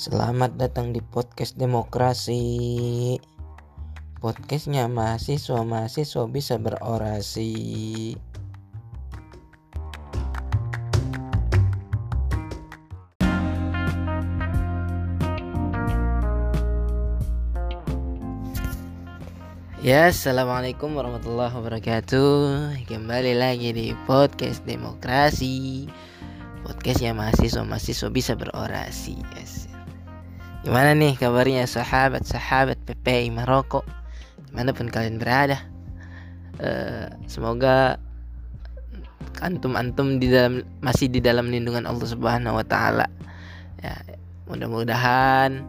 Selamat datang di podcast demokrasi Podcastnya mahasiswa-mahasiswa bisa berorasi Ya, assalamualaikum warahmatullahi wabarakatuh. Kembali lagi di podcast demokrasi, podcastnya mahasiswa mahasiswa bisa berorasi. Yes. Gimana nih kabarnya sahabat-sahabat PPI Maroko, di mana pun kalian berada? Uh, semoga antum-antum di dalam masih di dalam lindungan Allah Subhanahu Wa Taala. Ya, mudah-mudahan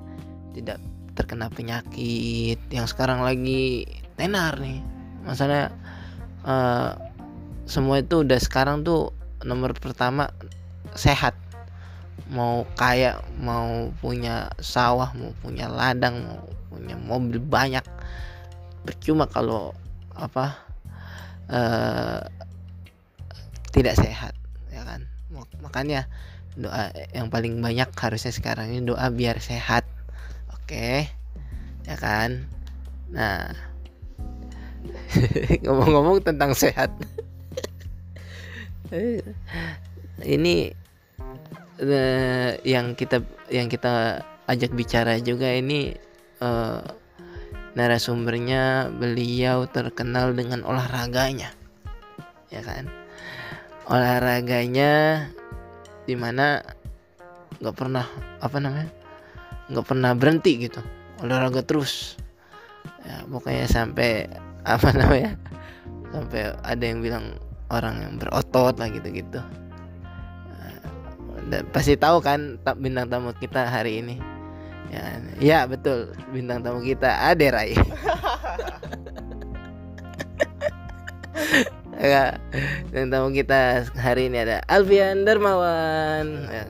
tidak terkena penyakit yang sekarang lagi tenar nih masalah uh, semua itu udah sekarang tuh nomor pertama sehat mau kaya mau punya sawah mau punya ladang mau punya mobil banyak. Percuma kalau apa uh, tidak sehat ya kan? Makanya doa yang paling banyak harusnya sekarang ini doa biar sehat. Oke? Ya kan? Nah ngomong-ngomong tentang sehat. Ini uh, yang kita yang kita ajak bicara juga ini uh, narasumbernya beliau terkenal dengan olahraganya. Ya kan? Olahraganya di mana nggak pernah apa namanya? Nggak pernah berhenti gitu. Olahraga terus. Ya pokoknya sampai apa namanya? Sampai ada yang bilang orang yang berotot lah gitu-gitu. nah, pasti tahu kan bintang tamu kita hari ini ya ya betul bintang tamu kita Ade Rai ya, bintang tamu kita hari ini ada Alfian Darmawan ya.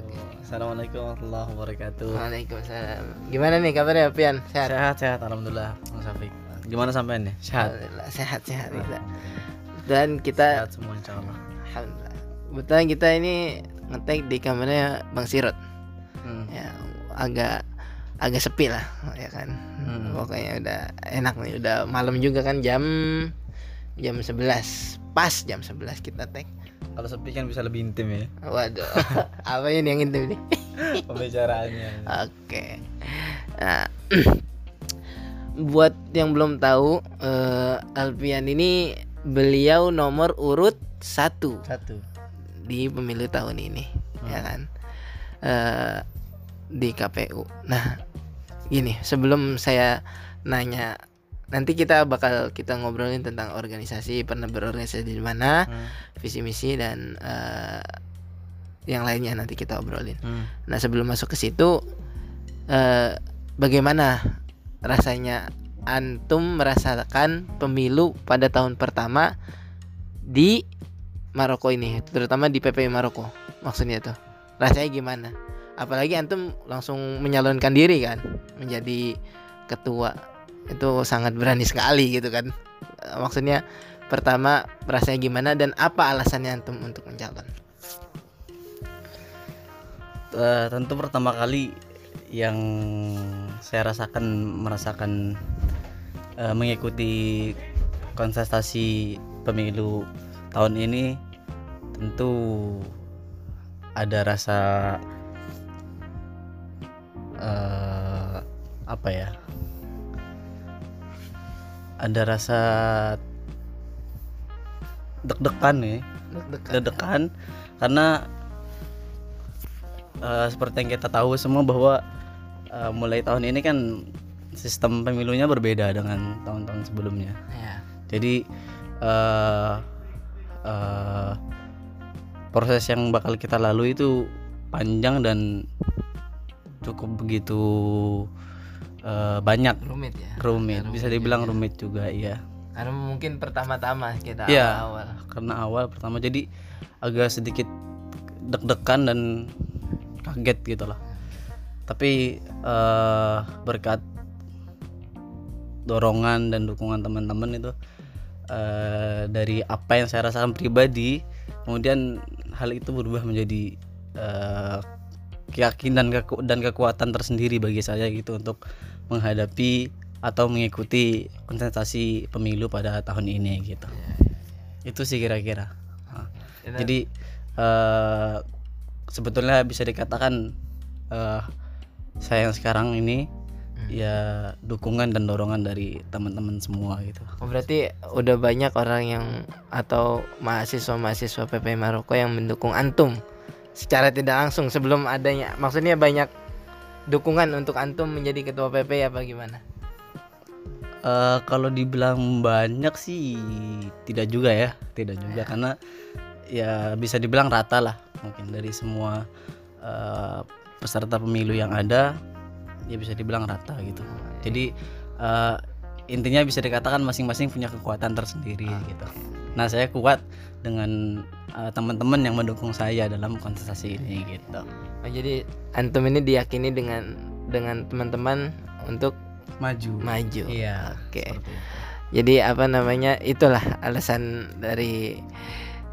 Assalamualaikum warahmatullahi wabarakatuh. Waalaikumsalam. Gimana nih kabarnya Pian? Sehat? Sehat, sehat. Alhamdulillah, Mas Afik. Gimana sampai nih? Sehat. sehat, sehat. Kita. Dan kita sehat semua insyaallah. Alhamdulillah. Kebetulan kita ini ngetek di kamarnya Bang Sirot. Hmm. Ya, agak agak sepi lah, ya kan. Hmm. Pokoknya udah enak nih, udah malam juga kan jam jam 11. Pas jam 11 kita tag kalau sepi kan bisa lebih intim ya. Waduh. Apa ini yang intim nih? Pembicaraannya. Oke. Nah, buat yang belum tahu, uh, Alpian ini beliau nomor urut satu. Satu. Di pemilu tahun ini, hmm. ya kan? Uh, di KPU. Nah, gini, sebelum saya nanya nanti kita bakal kita ngobrolin tentang organisasi pernah berorganisasi di mana hmm. visi misi dan uh, yang lainnya nanti kita obrolin hmm. nah sebelum masuk ke situ uh, bagaimana rasanya antum merasakan pemilu pada tahun pertama di Maroko ini terutama di PPI Maroko maksudnya tuh. Rasanya gimana? Apalagi antum langsung menyalonkan diri kan menjadi ketua. Itu sangat berani sekali gitu kan. Maksudnya pertama rasanya gimana dan apa alasannya antum untuk mencalon? Uh, tentu pertama kali yang saya rasakan merasakan uh, mengikuti kontestasi pemilu tahun ini tentu ada rasa uh, apa ya? Ada rasa deg-degan nih. Deg-degan karena uh, seperti yang kita tahu semua bahwa uh, mulai tahun ini kan sistem pemilunya berbeda dengan tahun-tahun sebelumnya. Ya. jadi uh, uh, proses yang bakal kita lalui itu panjang dan cukup begitu uh, banyak. Rumit ya. Rumit. Bisa dibilang juga. rumit juga iya. Karena mungkin pertama-tama kita ya, awal. karena awal pertama. Jadi agak sedikit deg-degan dan kaget gitu lah. Tapi uh, berkat dorongan dan dukungan teman-teman itu uh, dari apa yang saya rasakan pribadi kemudian hal itu berubah menjadi uh, keyakinan dan kekuatan tersendiri bagi saya gitu untuk menghadapi atau mengikuti kontestasi pemilu pada tahun ini gitu. Itu sih kira-kira. Nah, jadi uh, sebetulnya bisa dikatakan uh, saya yang sekarang ini hmm. ya dukungan dan dorongan dari teman-teman semua gitu. Oh, berarti udah banyak orang yang atau mahasiswa-mahasiswa PP Maroko yang mendukung antum secara tidak langsung sebelum adanya maksudnya banyak dukungan untuk antum menjadi ketua PP apa gimana? Uh, kalau dibilang banyak sih tidak juga ya, tidak juga karena ya bisa dibilang rata lah mungkin dari semua uh, peserta pemilu yang ada ya bisa dibilang rata gitu. Jadi uh, intinya bisa dikatakan masing-masing punya kekuatan tersendiri ah. gitu. Nah saya kuat dengan uh, teman-teman yang mendukung saya dalam kontestasi ini gitu. Oh, jadi antum ini diyakini dengan dengan teman-teman untuk maju maju iya oke okay. jadi apa namanya itulah alasan dari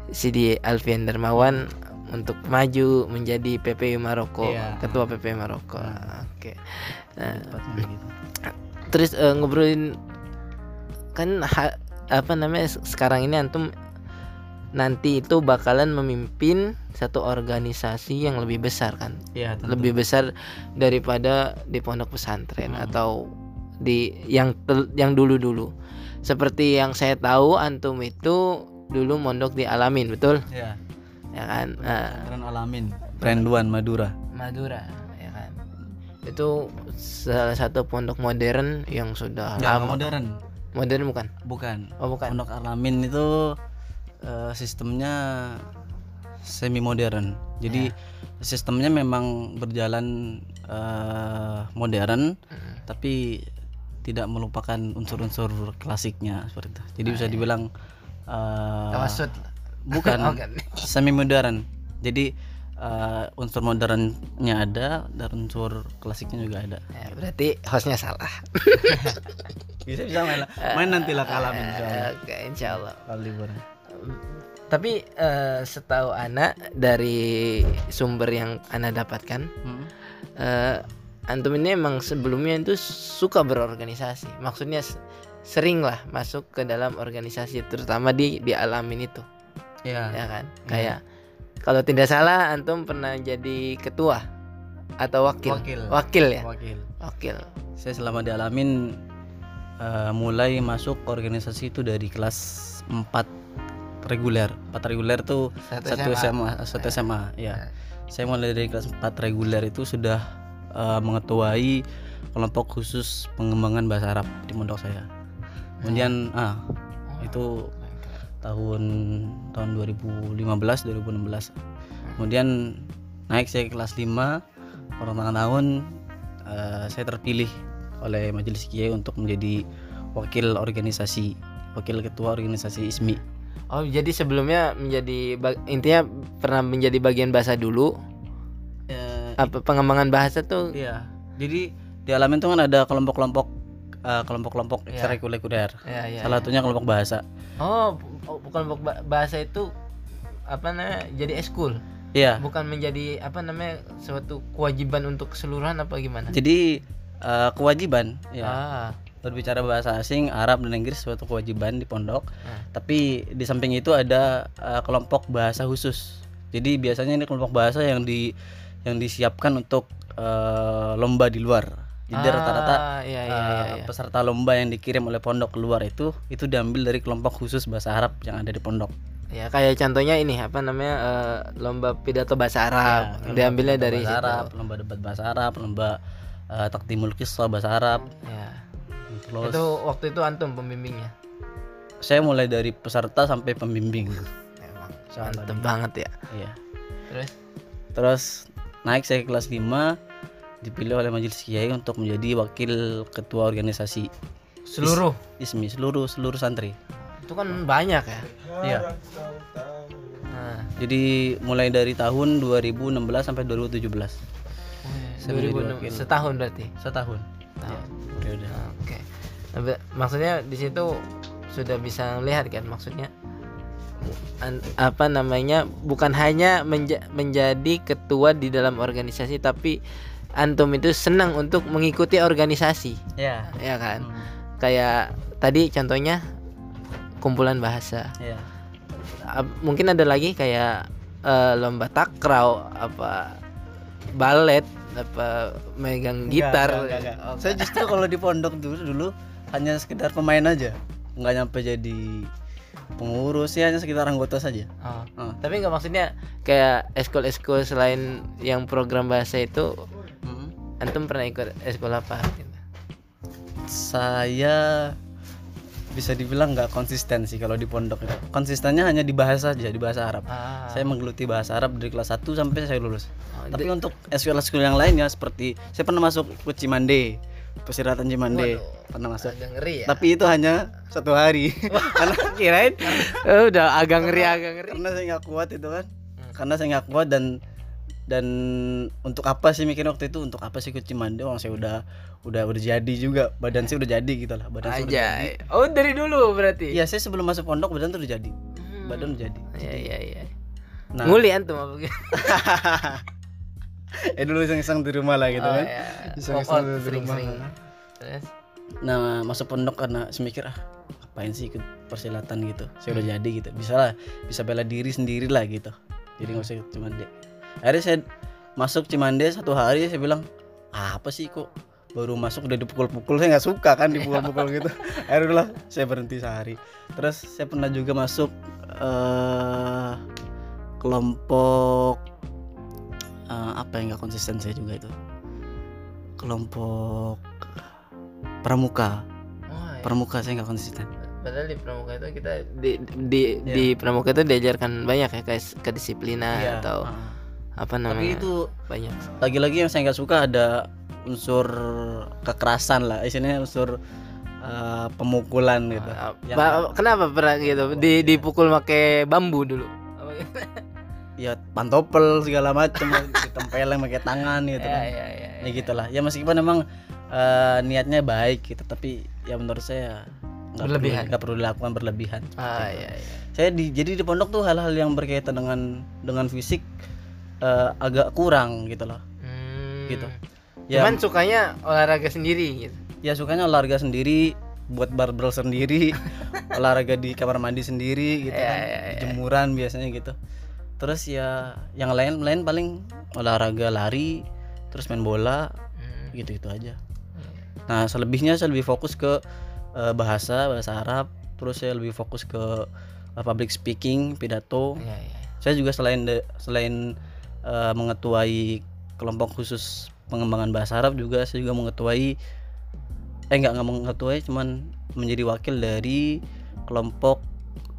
Sidi Alfian Dermawan untuk maju menjadi PPU Maroko iya. ketua PPU Maroko nah. oke okay. nah, terus uh, ngobrolin kan ha, apa namanya sekarang ini antum nanti itu bakalan memimpin satu organisasi yang lebih besar kan ya, lebih besar daripada di pondok pesantren hmm. atau di yang yang dulu-dulu. Seperti yang saya tahu antum itu dulu mondok di Alamin, betul? Ya. Ya kan? Pesantren uh, Alamin, Renduan Madura. Madura, ya kan. Itu salah satu pondok modern yang sudah ya, lama. modern. Modern bukan? Bukan. Oh, bukan. Pondok Alamin itu uh, sistemnya semi modern. Jadi ya. sistemnya memang berjalan uh, modern, hmm. tapi tidak melupakan unsur-unsur klasiknya seperti itu. Jadi bisa dibilang uh, bukan semi modern. Jadi uh, unsur modernnya ada dan unsur klasiknya juga ada. Ya, berarti hostnya salah. bisa bisa main, main nanti lah kalah insya Oke insya Allah. Kalau liburan. Tapi uh, setahu anak dari sumber yang anak dapatkan, hmm. uh, antum ini emang sebelumnya itu suka berorganisasi maksudnya sering lah masuk ke dalam organisasi terutama di di alamin itu ya, ya kan? Ya. kayak kalau tidak salah antum pernah jadi ketua atau wakil? Wakil, wakil ya? Wakil. Wakil. Saya selama di alamin uh, mulai masuk organisasi itu dari kelas 4 reguler. 4 reguler tuh satu SMA satu SMA ya, ya. saya mulai dari kelas 4 reguler itu sudah uh, mengetuai kelompok khusus pengembangan bahasa Arab di pondok saya. Kemudian ah itu tahun tahun 2015 2016. Kemudian naik saya ke kelas 5 orang tahun uh, saya terpilih oleh majelis kiai untuk menjadi wakil organisasi wakil ketua organisasi ISMI. Oh, jadi sebelumnya menjadi intinya pernah menjadi bagian bahasa dulu apa pengembangan bahasa tuh iya jadi di alamin tuh kan ada kelompok-kelompok uh, kelompok-kelompok yeah. ekstrakurikuler yeah, yeah, salah satunya kelompok bahasa oh, oh kelompok bahasa itu apa namanya jadi eskul Iya. Bukan menjadi apa namanya suatu kewajiban untuk keseluruhan apa gimana? Jadi uh, kewajiban ya. Ah. Berbicara bahasa asing, Arab dan Inggris suatu kewajiban di pondok. Ah. Tapi di samping itu ada uh, kelompok bahasa khusus. Jadi biasanya ini kelompok bahasa yang di yang disiapkan untuk uh, lomba di luar. Jadi ah, rata-rata iya, iya, uh, iya. peserta lomba yang dikirim oleh pondok keluar itu itu diambil dari kelompok khusus bahasa Arab yang ada di pondok. Ya kayak contohnya ini apa namanya uh, lomba pidato bahasa Arab ya, diambilnya dari bahasa Arab, lomba debat bahasa Arab, lomba uh, takdimul kisah bahasa Arab. Ya. Terus, itu waktu itu antum pembimbingnya. Saya mulai dari peserta sampai pembimbing. Emang mantep banget ya. Iya. Terus terus naik saya ke kelas 5 dipilih oleh majelis kiai untuk menjadi wakil ketua organisasi. Seluruh? Is, ISMI seluruh seluruh santri. Itu kan banyak ya? Iya. Nah. jadi mulai dari tahun 2016 sampai 2017 oh, iya. setahun berarti? Setahun. Ya, udah oke. Okay. maksudnya di situ sudah bisa melihat kan maksudnya? Apa namanya? Bukan hanya menja menjadi ketua di dalam organisasi tapi antum itu senang untuk mengikuti organisasi ya ya kan hmm. kayak tadi contohnya kumpulan bahasa ya. mungkin ada lagi kayak uh, lomba takraw apa balet apa megang gitar enggak, enggak, enggak. Saya justru kalau di pondok dulu dulu hanya sekedar pemain aja nggak nyampe jadi pengurus ya hanya sekitar anggota saja. Oh. Oh. Tapi nggak maksudnya kayak eskol-eskol selain yang program bahasa itu. Antum pernah ikut eskol apa? Saya bisa dibilang nggak konsisten sih kalau di pondok itu. Konsistennya hanya di bahasa saja, di bahasa Arab. Ah. Saya menggeluti bahasa Arab dari kelas 1 sampai saya lulus. Oh, Tapi untuk eskol-eskol yang lainnya seperti saya pernah masuk ke Cimande Persiratan Cimande Waduh, pernah masuk. Agak ngeri ya. Tapi itu hanya satu hari. karena kirain oh, udah agak ngeri agak ngeri. Karena saya nggak kuat itu kan. Hmm. Karena saya nggak kuat dan dan untuk apa sih mikir waktu itu? Untuk apa sih ke Cimande orang saya udah udah udah jadi juga. Badan saya udah jadi gitu lah. Badan saya udah jadi. oh dari dulu berarti? Iya saya sebelum masuk pondok badan tuh udah jadi. Hmm. badan udah jadi. Iya iya iya. Nah. nguli antum apa eh dulu iseng-iseng di rumah lah gitu oh, kan. iya. iseng-iseng di sering, rumah sering. nah masuk pondok karena semikir ah ngapain sih ikut persilatan gitu? Saya udah hmm. jadi gitu. Bisa lah bisa bela diri sendiri lah gitu. Jadi nggak usah ikut Cimande akhirnya saya masuk Cimande satu hari saya bilang ah, apa sih kok baru masuk udah dipukul-pukul saya nggak suka kan dipukul-pukul gitu akhirnya lah saya berhenti sehari terus saya pernah juga masuk uh, kelompok uh, apa yang nggak konsisten saya juga itu kelompok pramuka oh, iya. pramuka saya nggak konsisten padahal di pramuka itu kita di di yeah. di pramuka itu diajarkan banyak ya kayak kedisiplinan yeah. atau uh. Apa namanya? tapi itu banyak. lagi-lagi yang saya nggak suka ada unsur kekerasan lah isinya unsur uh, pemukulan gitu. Uh, yang... kenapa pernah gitu? Di dipukul pakai bambu dulu? Ya pantopel segala macam ditempelin pakai tangan gitu ya, kan. ya, ya, ya, ya gitulah. Ya meskipun memang uh, niatnya baik gitu tapi ya menurut saya nggak berlebihan. nggak perlu, dilakukan berlebihan. Ah, ya, ya. saya di jadi di pondok tuh hal-hal yang berkaitan dengan dengan fisik uh, agak kurang gitu loh. Hmm. gitu. Ya, cuman sukanya olahraga sendiri gitu. Ya sukanya olahraga sendiri buat barbel sendiri olahraga di kamar mandi sendiri gitu ya, kan. ya, ya. jemuran biasanya gitu. Terus ya yang lain lain paling olahraga lari terus main bola hmm. gitu gitu aja nah selebihnya saya lebih fokus ke uh, bahasa bahasa Arab terus saya lebih fokus ke uh, public speaking pidato. Ya, ya. saya juga selain de, selain uh, mengetuai kelompok khusus pengembangan bahasa Arab juga saya juga mengetuai eh nggak nggak mengetuai cuman menjadi wakil dari kelompok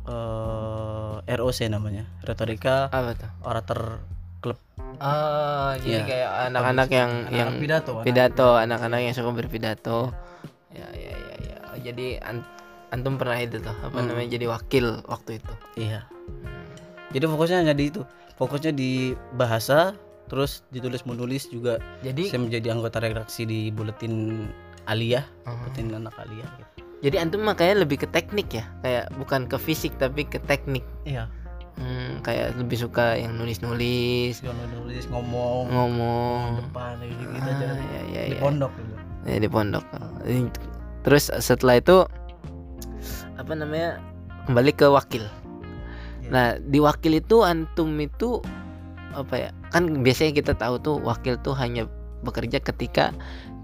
uh, eh, ROC namanya retorika orator klub oh jadi ya. kayak anak-anak yang anak yang pidato pidato anak-anak yang suka berpidato. Ya ya ya ya. Jadi an antum pernah itu tuh apa hmm. namanya jadi wakil waktu itu. Iya. Hmm. jadi fokusnya hanya di itu fokusnya di bahasa terus ditulis menulis juga. Jadi saya menjadi anggota redaksi di buletin aliyah uh -huh. buletin anak aliyah gitu. Jadi antum makanya lebih ke teknik ya? Kayak bukan ke fisik tapi ke teknik. Iya. Hmm, kayak lebih suka yang nulis nulis yang nulis ngomong. Ngomong. Depan gitu, gitu ah, aja ya, ya, di ya. pondok gitu. Ya di pondok. Terus setelah itu apa namanya kembali ke wakil. Nah di wakil itu antum itu apa ya kan biasanya kita tahu tuh wakil tuh hanya bekerja ketika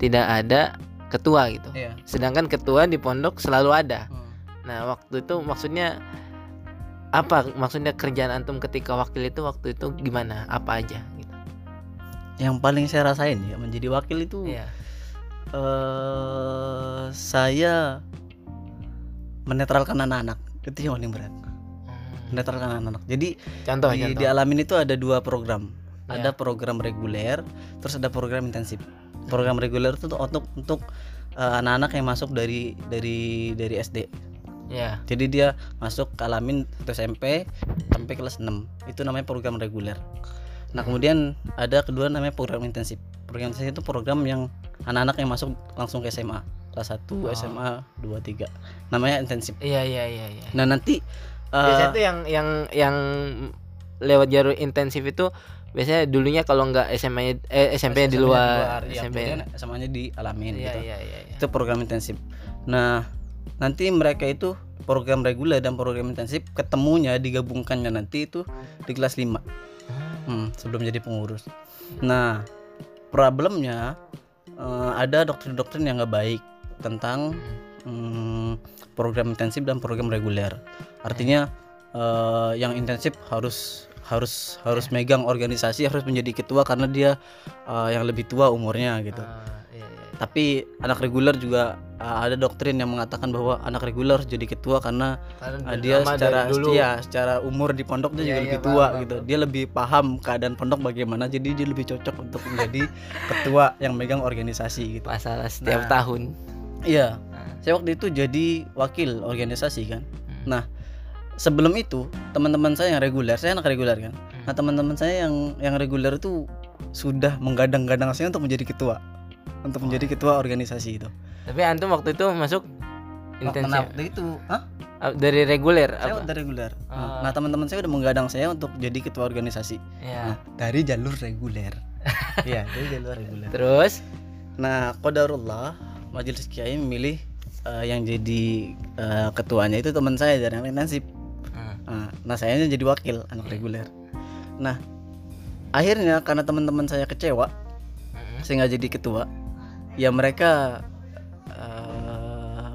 tidak ada ketua gitu. Iya. Sedangkan ketua di pondok selalu ada. Hmm. Nah, waktu itu maksudnya apa? Maksudnya kerjaan antum ketika wakil itu waktu itu gimana? Apa aja gitu. Yang paling saya rasain ya menjadi wakil itu iya. uh, saya menetralkan anak-anak. Itu yang paling berat. Hmm. Menetralkan anak-anak. Jadi contoh, di, contoh. di alamin itu ada dua program. Ya. Ada program reguler, terus ada program intensif program reguler itu untuk untuk uh, anak-anak yang masuk dari dari dari SD ya jadi dia masuk ke alamin SMP sampai kelas 6 itu namanya program reguler nah kemudian ada kedua namanya program intensif program intensif itu program yang anak-anak yang masuk langsung ke SMA kelas 1 oh. SMA 2 3 namanya intensif iya iya iya iya nah nanti biasanya tuh yang yang yang lewat jalur intensif itu biasanya dulunya kalau nggak SMA eh SMP di luar, iya, SMP SMA-nya di alamin iya, gitu. iya, iya, iya. Itu program intensif. Nah, nanti mereka itu program reguler dan program intensif ketemunya digabungkannya nanti itu di kelas 5. Hmm, sebelum jadi pengurus. Nah, problemnya eh, ada doktrin-doktrin yang nggak baik tentang hmm, program intensif dan program reguler. Artinya eh, yang intensif harus harus harus megang organisasi harus menjadi ketua karena dia eh, yang lebih tua umurnya gitu. Ah, iya, iya. Tapi anak reguler juga eh, ada doktrin yang mengatakan bahwa anak reguler jadi ketua karena Karena uh, dia secara setia, secara umur di pondok dia Iya, juga iya, lebih tua paham, gitu. paham. Dia lebih paham keadaan pondok bagaimana, jadi dia lebih cocok untuk menjadi ketua yang megang organisasi gitu. masalah setiap Nah. tahun Iya, saya waktu itu jadi wakil organisasi kan. hmm. Nah, sebelum itu teman-teman saya yang reguler, saya anak reguler kan. Nah, teman-teman saya yang yang reguler itu sudah menggadang-gadang saya untuk menjadi ketua, untuk menjadi ketua organisasi itu. tapi antum waktu itu masuk Nah, intensif waktu itu, hah? Ah, dari reguler Saya apa udah reguler. Nah, Ah. Nah, teman-teman saya udah menggadang saya untuk jadi ketua organisasi. ya Nah, dari jalur reguler. Iya, dari jalur reguler. terus Nah, qadarullah majelis kiai memilih eh, yang jadi eh, ketuanya itu teman saya dari yang intensif. Hmm. Nah, nah saya jadi wakil anak reguler. Nah, akhirnya karena teman-teman saya kecewa, Hmm. saya nggak jadi ketua. Ya mereka eh,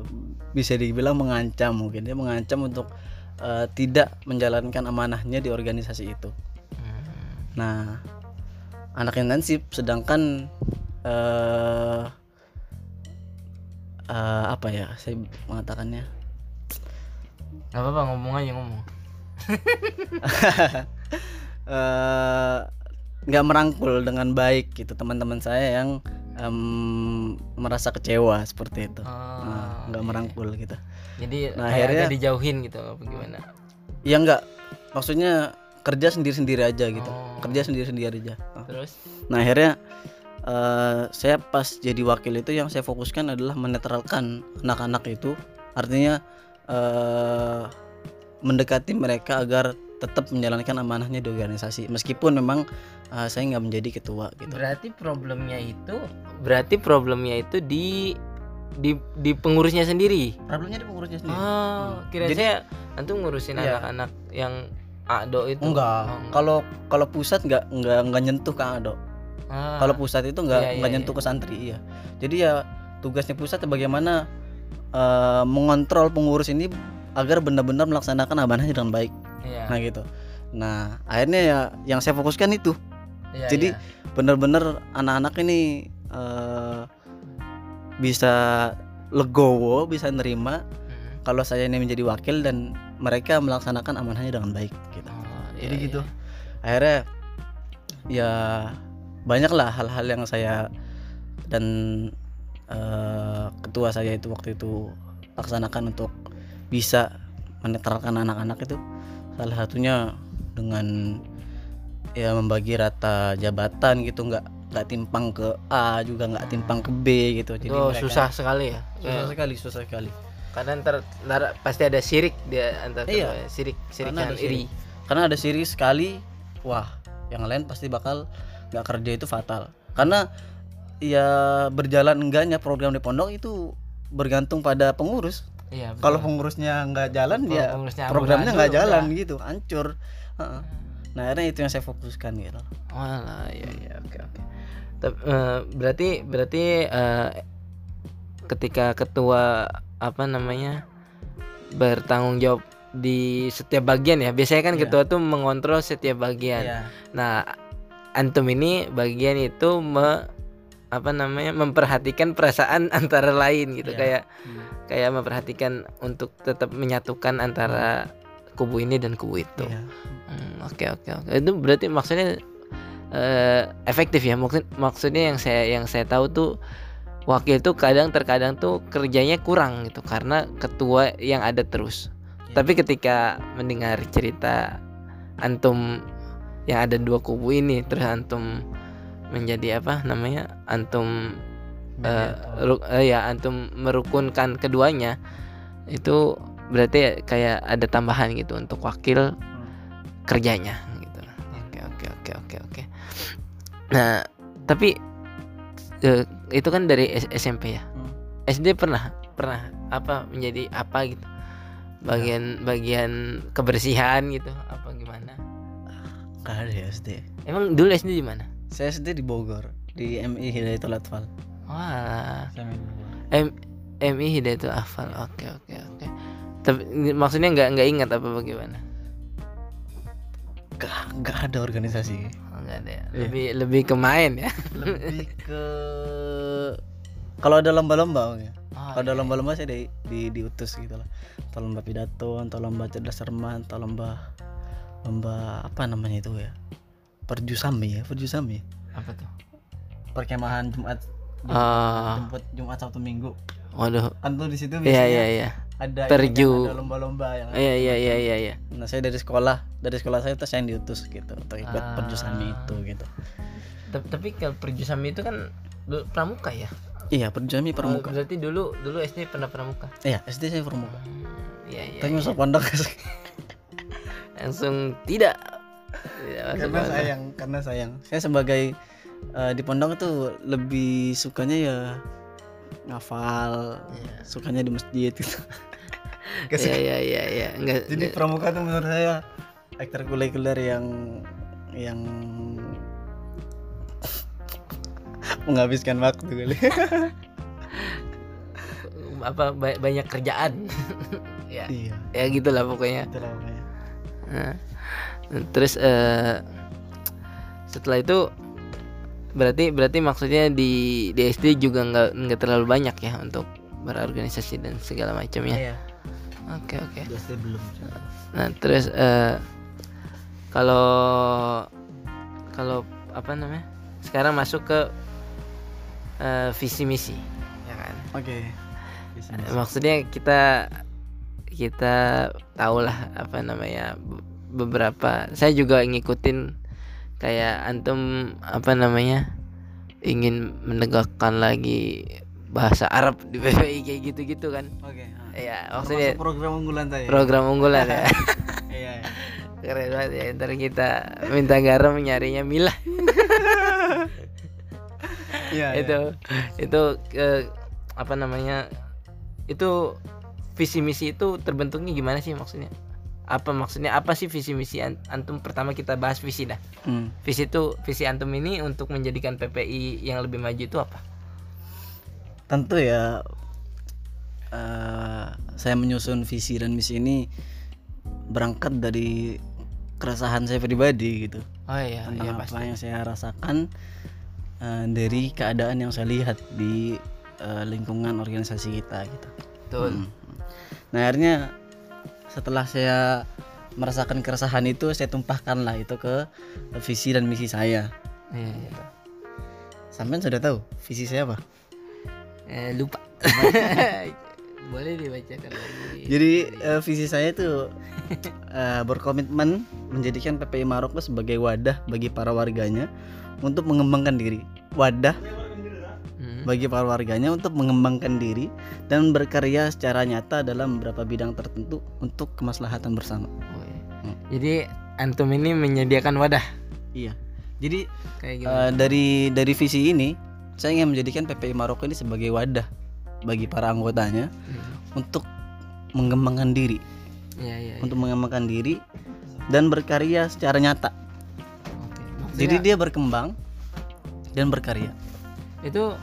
bisa dibilang mengancam mungkin dia mengancam untuk eh, tidak menjalankan amanahnya di organisasi itu. Hmm. Nah, anak intensif sedangkan eh eh, apa ya saya mengatakannya? Gak apa-apa ngomong aja ngomong. Eh, nggak merangkul dengan baik gitu teman-teman saya yang em, merasa kecewa seperti itu. Oh, Nah, nggak iya. merangkul gitu. Jadi Nah, akhirnya- dijauhin gitu apa gimana? Ya nggak. Maksudnya kerja sendiri-sendiri aja gitu. Oh. kerja sendiri-sendiri aja. Nah, terus? Nah akhirnya eh, saya pas jadi wakil itu yang saya fokuskan adalah menetralkan anak-anak itu, artinya eh, mendekati mereka agar tetap menjalankan amanahnya di organisasi, meskipun memang eh, saya nggak menjadi ketua gitu. berarti problemnya itu berarti problemnya itu di di di pengurusnya sendiri Problemnya di pengurusnya sendiri. oh kira Jadi- saya antum ngurusin Iya. anak-anak yang ado itu Enggak, Oh, kalau kalau pusat nggak nggak nggak nyentuh Kang Ado. Ah, Kalau pusat itu nggak Iya, iya, nggak nyentuh ke santri, iya. Jadi ya tugasnya pusat bagaimana eh, mengontrol pengurus ini agar benar-benar melaksanakan amanahnya dengan baik. iya, Nah gitu. Nah akhirnya ya yang saya fokuskan itu. iya, jadi iya. Benar-benar anak-anak ini eh, bisa legowo, bisa nerima Hmm. kalau saya ini menjadi wakil dan mereka melaksanakan amanahnya dengan baik. Gitu. Oh, Jadi iya, gitu. iya. Akhirnya ya banyaklah hal-hal yang saya dan eh, ketua saya itu waktu itu laksanakan untuk bisa menetralkan anak-anak itu. Salah satunya dengan ya membagi rata jabatan gitu nggak nggak timpang ke A juga nggak timpang ke B gitu. Jadi Itu mereka- susah sekali ya? Susah Kayak sekali susah sekali. Kadang ntar, ntar pasti ada sirik dia antara Iya. keduanya. sirik sirik Karena ada iri. karena ada siri sekali wah yang lain pasti bakal nggak kerja itu fatal karena ya berjalan enggaknya program di pondok itu bergantung pada pengurus iya kalau pengurusnya nggak jalan Kalau ya pengurusnya programnya nggak jalan udah. gitu hancur Heeh. nah akhirnya itu yang saya fokuskan gitu Walah, ya ya oke oke. Tep- eh, berarti berarti eh, ketika ketua apa namanya bertanggung jawab di setiap bagian ya. Biasanya kan Iya. ketua tuh mengontrol setiap bagian. Iya. Nah, antum ini bagian itu me apa namanya memperhatikan perasaan antara lain gitu Iya. kayak Hmm. kayak memperhatikan untuk tetap menyatukan antara kubu ini dan kubu itu. Iya. Hmm, Oke oke oke. Itu berarti maksudnya eh, efektif ya. Maksud maksudnya yang saya yang saya tahu tuh wakil tuh kadang terkadang tuh kerjanya kurang gitu karena ketua yang ada terus. Iya. Tapi ketika mendengar cerita antum yang ada dua kubu ini terus antum menjadi apa namanya? Antum eh, ru- eh, ya antum merukunkan keduanya itu berarti kayak ada tambahan gitu untuk wakil kerjanya gitu. Oke oke oke oke oke. Nah tapi eh, itu kan dari S- SMP ya? Hmm. SD pernah pernah apa menjadi apa gitu? Bagian bagian kebersihan gitu apa gimana Gak ada ya SD emang dulu SD di mana? Saya SD di Bogor di MI Hidayatul Atfal. Wah. M MI Hidayatul Afal oke oke oke. Tapi maksudnya nggak nggak ingat apa bagaimana? Gak, gak ada organisasi. Oh, nggak ada ya. Iya. lebih lebih ke main ya. Lebih ke kalau ada lomba-lomba ya oh, kalau ada iya. lomba-lomba saya di, di diutus gitu lah. Atau lomba pidato atau lomba cerdas cermat atau lomba lomba apa namanya itu ya? Perjusami ya perjusami apa tuh? Perkemahan Jumat oh jemput Jumat Sabtu Minggu. Waduh. Kan tuh di situ iya biasanya iya iya. ada Perju. kan, ada lomba-lomba yang iya iya iya iya iya. Nah saya dari sekolah dari sekolah saya tuh saya yang diutus gitu untuk ikut Ah. perjusami itu gitu. Ta- tapi kalau perjusami itu kan pramuka ya? Iya perjusami Oh, permuka berarti dulu dulu SD pernah pramuka? Iya SD saya permuka Hmm, iya iya tapi iya. masuk pondok langsung tidak. Tidak karena sayang karena sayang. Saya sebagai eh, di pondok itu lebih sukanya ya ngafal Iya. sukanya di masjid gitu. Iya iya iya iya. Enggak jadi enggak- pramuka tuh menurut saya ekstrakurikuler yang yang menghabiskan waktu kali. Apa ba- banyak kerjaan. Ya. Iya. Ya gitulah pokoknya. Itu lah pokoknya. Nah, terus eh setelah itu berarti berarti maksudnya di di SD juga nggak nggak terlalu banyak ya untuk berorganisasi dan segala macamnya? Iya. Oke oke. Belum nah terus eh kalau kalau apa namanya? Sekarang masuk ke eh, visi misi ya kan? Oke. Maksudnya kita kita tahulah apa namanya be- beberapa saya juga ngikutin kayak antum apa namanya ingin menegakkan lagi bahasa Arab di PPI kayak gitu-gitu kan. Oke ya Termasuk maksudnya program unggulan saya. program unggulan ya. Iya iya. keren banget ya ntar kita minta garam nyarinya milah iya itu itu eh, apa namanya itu visi misi itu terbentuknya gimana sih maksudnya? Apa maksudnya? Apa sih visi misi an- antum pertama kita bahas visi dah. Hmm. visi itu visi antum ini untuk menjadikan PPI yang lebih maju itu apa? Tentu ya eh, saya menyusun visi dan misi ini berangkat dari keresahan saya pribadi gitu. Oh iya tentang iya apa pasti yang saya rasakan eh, dari keadaan yang saya lihat di eh, lingkungan organisasi kita gitu. betul. Hmm. Nah akhirnya setelah saya merasakan keresahan itu saya tumpahkan lah itu ke visi dan misi saya. iya, iya. Sampai sudah tahu visi saya apa? Eh, lupa boleh dibacakan lagi Jadi eh, visi saya itu eh, berkomitmen menjadikan PPI Maroko sebagai wadah bagi para warganya untuk mengembangkan diri. Wadah. Bagi para warganya untuk mengembangkan diri dan berkarya secara nyata dalam beberapa bidang tertentu untuk kemaslahatan bersama. Oh, iya. Hmm. jadi antum ini menyediakan wadah Iya. Jadi kayak eh, dari dari visi ini saya ingin menjadikan PPI Maroko ini sebagai wadah bagi para anggotanya Hmm. untuk mengembangkan diri, iya iya iya. untuk mengembangkan diri dan berkarya secara nyata. Oke. Jadi dia berkembang dan berkarya. itu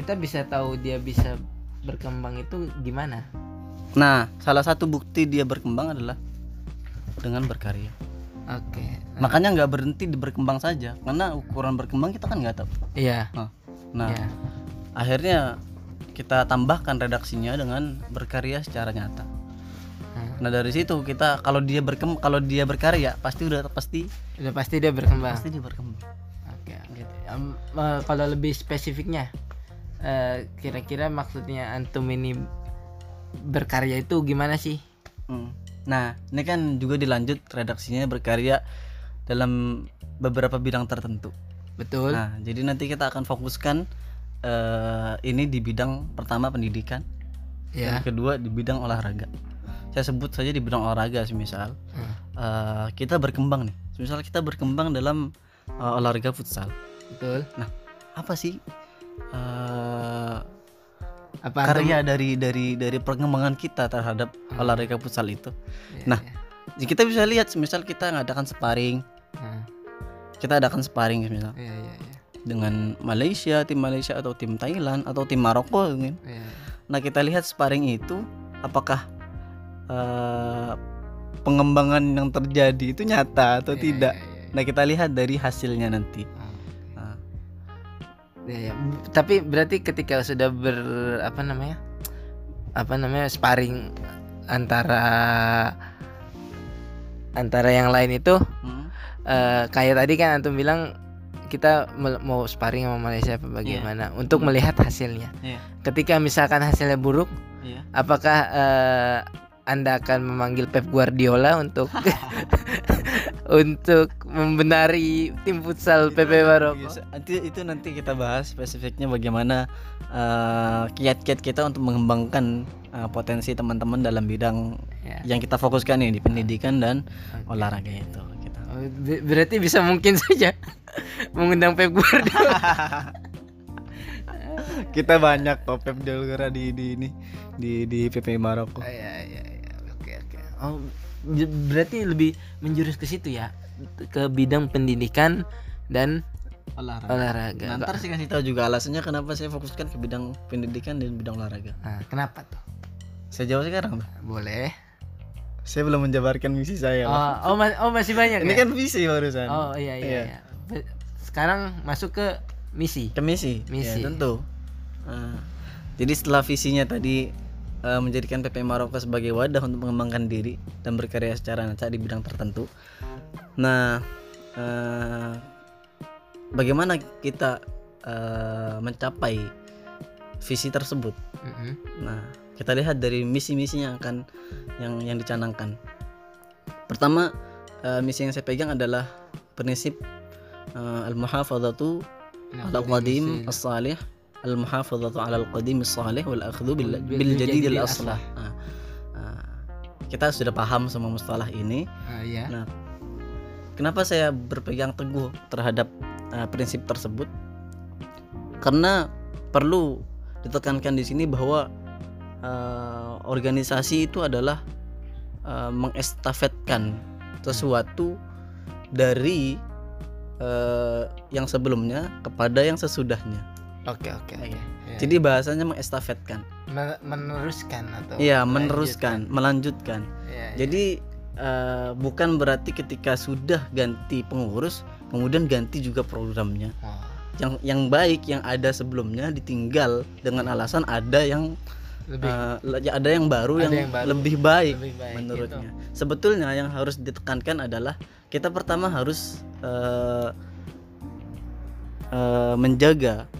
kita bisa tahu dia bisa berkembang itu gimana Nah, salah satu bukti dia berkembang adalah dengan berkarya. oke Makanya nggak berhenti di berkembang saja, karena ukuran berkembang kita kan nggak tahu. iya Nah, iya. akhirnya kita tambahkan redaksinya dengan berkarya secara nyata. Hmm. Nah dari situ kita kalau dia berkem kalau dia berkarya pasti udah pasti udah pasti dia berkembang pasti dia berkembang. oke gitu. Em, eh, kalau lebih spesifiknya eh, kira-kira maksudnya antum ini berkarya itu gimana sih Hmm. Nah ini kan juga dilanjut redaksinya berkarya dalam beberapa bidang tertentu. betul Nah jadi nanti kita akan fokuskan eh, ini di bidang pertama pendidikan, ya yang kedua di bidang olahraga. saya sebut saja di bidang olahraga misal hmm. uh, kita berkembang nih misal kita berkembang dalam uh, olahraga futsal betul nah apa sih uh, apa karya dari dari dari perkembangan kita terhadap hmm. olahraga futsal itu yeah, nah yeah. kita bisa lihat misal kita ngadakan sparring hmm. kita adakan sparring misal yeah, yeah, yeah. dengan Malaysia tim Malaysia atau tim Thailand atau tim Maroko mungkin yeah, yeah. nah kita lihat sparring itu apakah uh, pengembangan yang terjadi itu nyata atau yeah, tidak. Yeah, yeah, yeah. Nah kita lihat dari hasilnya nanti. Ya, ya. Tapi berarti ketika sudah ber apa namanya apa namanya sparring antara antara yang lain itu hmm. uh, kayak tadi kan antum bilang kita mau sparring sama Malaysia apa bagaimana yeah. untuk melihat hasilnya. Yeah. Ketika misalkan hasilnya buruk, yeah. apakah uh, anda akan memanggil Pep Guardiola untuk untuk membenari tim futsal PP Maroko. Nanti itu nanti kita bahas spesifiknya bagaimana uh, kiat-kiat kita untuk mengembangkan uh, potensi teman-teman dalam bidang ya. yang kita fokuskan nih di pendidikan dan okay. olahraga itu. Gitu. Oh, berarti bisa mungkin saja mengundang Pep Guardiola. kita banyak kok Pep Guardiola di di ini di di PP Maroko. Oh, iya, iya. Oh, berarti lebih menjurus ke situ ya, ke bidang pendidikan dan olahraga. olahraga. Ntar sih kasih tahu juga alasannya kenapa saya fokuskan ke bidang pendidikan dan bidang olahraga. Nah, kenapa tuh? Saya jawab sekarang, Boleh. Saya belum menjabarkan misi saya. Oh, oh, ma oh masih banyak. Ini ya? kan visi barusan. Oh iya iya. iya. iya. Sekarang masuk ke misi. Ke misi. Misi. Ya, tentu. Nah, jadi setelah visinya tadi uh, menjadikan PP Maroko sebagai wadah untuk mengembangkan diri dan berkarya secara nyata di bidang tertentu. Nah, uh, bagaimana kita uh, mencapai visi tersebut? Mm-hmm. Nah, kita lihat dari misi-misi yang akan yang yang dicanangkan. Pertama, uh, misi yang saya pegang adalah prinsip uh, al-muhafadzatu al-qadim as-salih al-muhafadzatu 'ala al-qadim as-salih wal akhdhu bil, bil jadid al-aslah. Nah, nah, kita sudah paham semua mustalah ini. Uh, iya. Nah, kenapa saya berpegang teguh terhadap uh, prinsip tersebut? Karena perlu ditekankan di sini bahwa uh, organisasi itu adalah uh, mengestafetkan sesuatu dari uh, yang sebelumnya kepada yang sesudahnya. Oke oke oke. Ya. Jadi bahasanya mengestafetkan. meneruskan atau Iya, meneruskan, melanjutkan. Ya, Jadi uh, bukan berarti ketika sudah ganti pengurus kemudian ganti juga programnya. Oh. Yang yang baik yang ada sebelumnya ditinggal dengan alasan ada yang lebih uh, ada yang baru, ada yang, yang baru, lebih baik, lebih baik menurutnya. Gitu. Sebetulnya yang harus ditekankan adalah kita pertama harus uh, uh, menjaga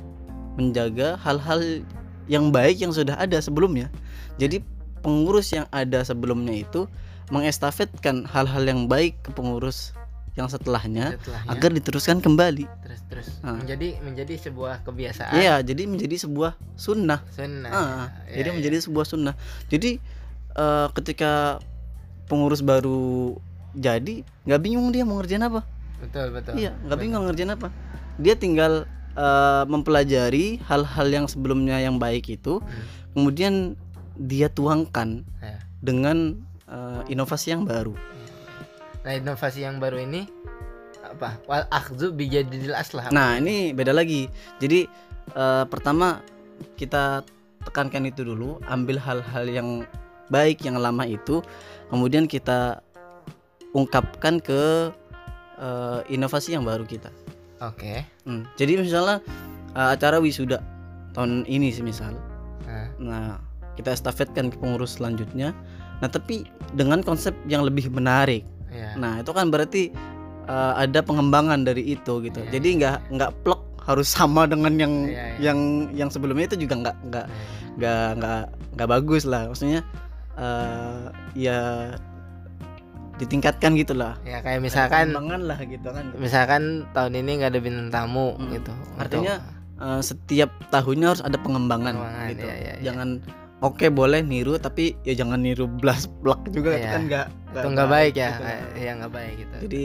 menjaga hal-hal yang baik yang sudah ada sebelumnya. Jadi pengurus yang ada sebelumnya itu mengestafetkan hal-hal yang baik ke pengurus yang setelahnya, setelahnya agar diteruskan kembali. Terus terus nah. menjadi menjadi sebuah kebiasaan. Iya, jadi menjadi sebuah sunnah. Sunnah. Ah, ya, jadi ya. menjadi sebuah sunnah. Jadi uh, ketika pengurus baru jadi, nggak bingung dia mau ngerjain apa. Betul betul. Iya, nggak bingung ngerjain apa. Dia tinggal uh, mempelajari hal-hal yang sebelumnya yang baik itu hmm. kemudian dia tuangkan ya. dengan uh, inovasi yang baru. Nah inovasi yang baru ini apa? Wal akhzu bijadil aslah. Nah ini beda lagi. Jadi uh, pertama kita tekankan itu dulu ambil hal-hal yang baik yang lama itu kemudian kita ungkapkan ke uh, inovasi yang baru kita Oke. Okay. Hmm, jadi misalnya uh, acara wisuda tahun ini sih misal. Uh. Nah, kita estafetkan ke pengurus selanjutnya. Nah, tapi dengan konsep yang lebih menarik. Yeah. Nah, itu kan berarti uh, ada pengembangan dari itu gitu. Yeah, jadi iya, nggak yeah. nggak plek harus sama dengan yang yeah, yeah. yang yang sebelumnya itu juga nggak nggak iya, iya. nggak nggak nggak bagus lah. Maksudnya uh, ya ditingkatkan gitulah ya kayak misalkan lah gitu kan misalkan tahun ini nggak ada bintang tamu hmm. gitu artinya uh, setiap tahunnya harus ada pengembangan, pengembangan gitu ya, ya, ya. jangan oke okay, boleh niru tapi ya jangan niru blas blak juga Iya. kan nggak itu nggak baik ya gitu. Eh, ya nggak baik gitu jadi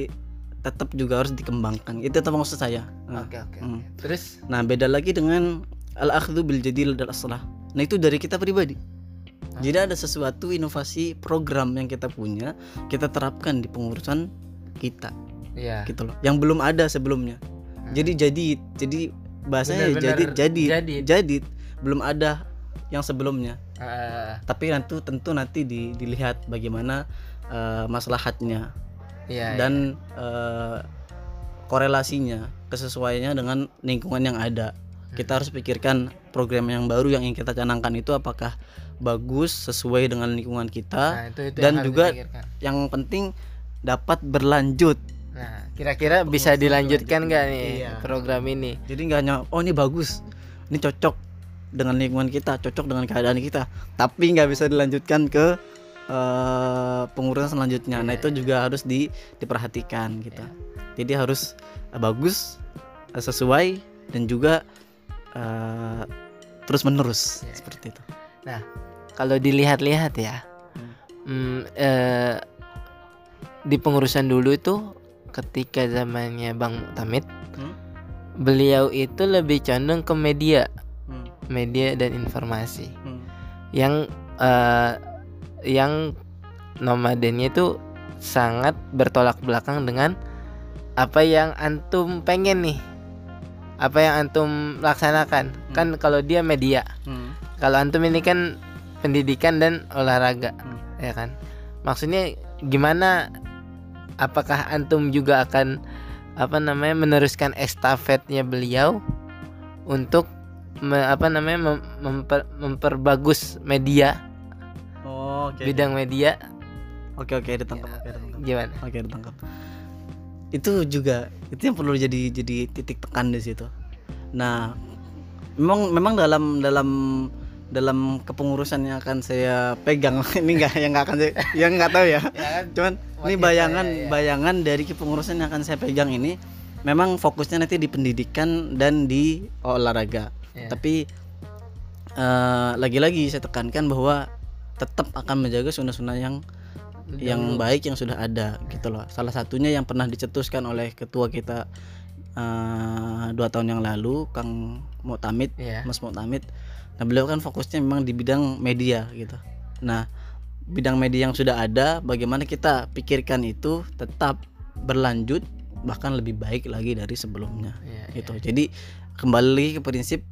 tetap juga harus dikembangkan itu tetap maksud saya nah, oke oke hmm. oke. terus nah beda lagi dengan al akhdhu bil jadil dan aslah nah itu dari kita pribadi. Jadi ada sesuatu inovasi program yang kita punya kita terapkan di pengurusan kita. Ya gitu loh. Yang belum ada sebelumnya. Jadi jadi jadi bahasanya Benar-benar jadi jadi jadi belum ada yang sebelumnya. Eh, tapi nanti tentu nanti di- dilihat bagaimana eh, maslahatnya. Iya, dan eh, korelasinya kesesuaiannya dengan lingkungan yang ada. Kita harus pikirkan program yang baru yang ingin kita canangkan itu apakah bagus sesuai dengan lingkungan iya. kita. Nah, itu, itu dan yang juga yang penting dapat berlanjut. Nah kira-kira bisa dilanjutkan nggak nih Iya. program ini? Jadi nggak hanya oh ini bagus. Ini cocok dengan lingkungan kita cocok dengan keadaan kita. Tapi nggak bisa dilanjutkan ke eh, pengurusan selanjutnya. Nah Iya, itu juga harus di, diperhatikan gitu. Jadi harus eh, bagus eh, sesuai dan juga eh, terus menerus Iya. seperti itu kalau dilihat-lihat ya hmm, eh, di pengurusan dulu itu ketika zamannya Bang Muktamid Hmm? beliau itu lebih condong ke media. Hmm, media dan informasi. Hmm, yang eh, yang nomadennya itu sangat bertolak belakang dengan apa yang antum pengen nih apa yang antum laksanakan. Kan kalau dia media. Hmm, kalau antum ini kan pendidikan dan olahraga Hmm. ya kan maksudnya gimana apakah antum juga akan apa namanya meneruskan estafetnya beliau untuk me- apa namanya mem- memper- memperbagus media oh oke bidang media oke oke ditangkap oke ditangkap gimana Oke ditangkap. Itu juga itu yang perlu jadi jadi titik tekan di situ. Nah, memang memang dalam dalam dalam kepengurusan yang akan saya pegang ini enggak yang nggak akan saya yang nggak tahu ya. ya kan Cuman ini bayangan saya, ya. bayangan dari kepengurusan yang akan saya pegang ini memang fokusnya nanti di pendidikan dan di olahraga. Ya. Tapi eh, lagi-lagi saya tekankan bahwa tetap akan menjaga sunnah-sunnah yang yang baik yang sudah ada gitu loh. Salah satunya yang pernah dicetuskan oleh ketua kita eh, dua tahun yang lalu, Kang Mutamid, Iya. Mas Mutamid. Nah beliau kan fokusnya memang di bidang media gitu. Nah bidang media yang sudah ada, bagaimana kita pikirkan itu tetap berlanjut bahkan lebih baik lagi dari sebelumnya Iya, gitu. Jadi kembali ke prinsip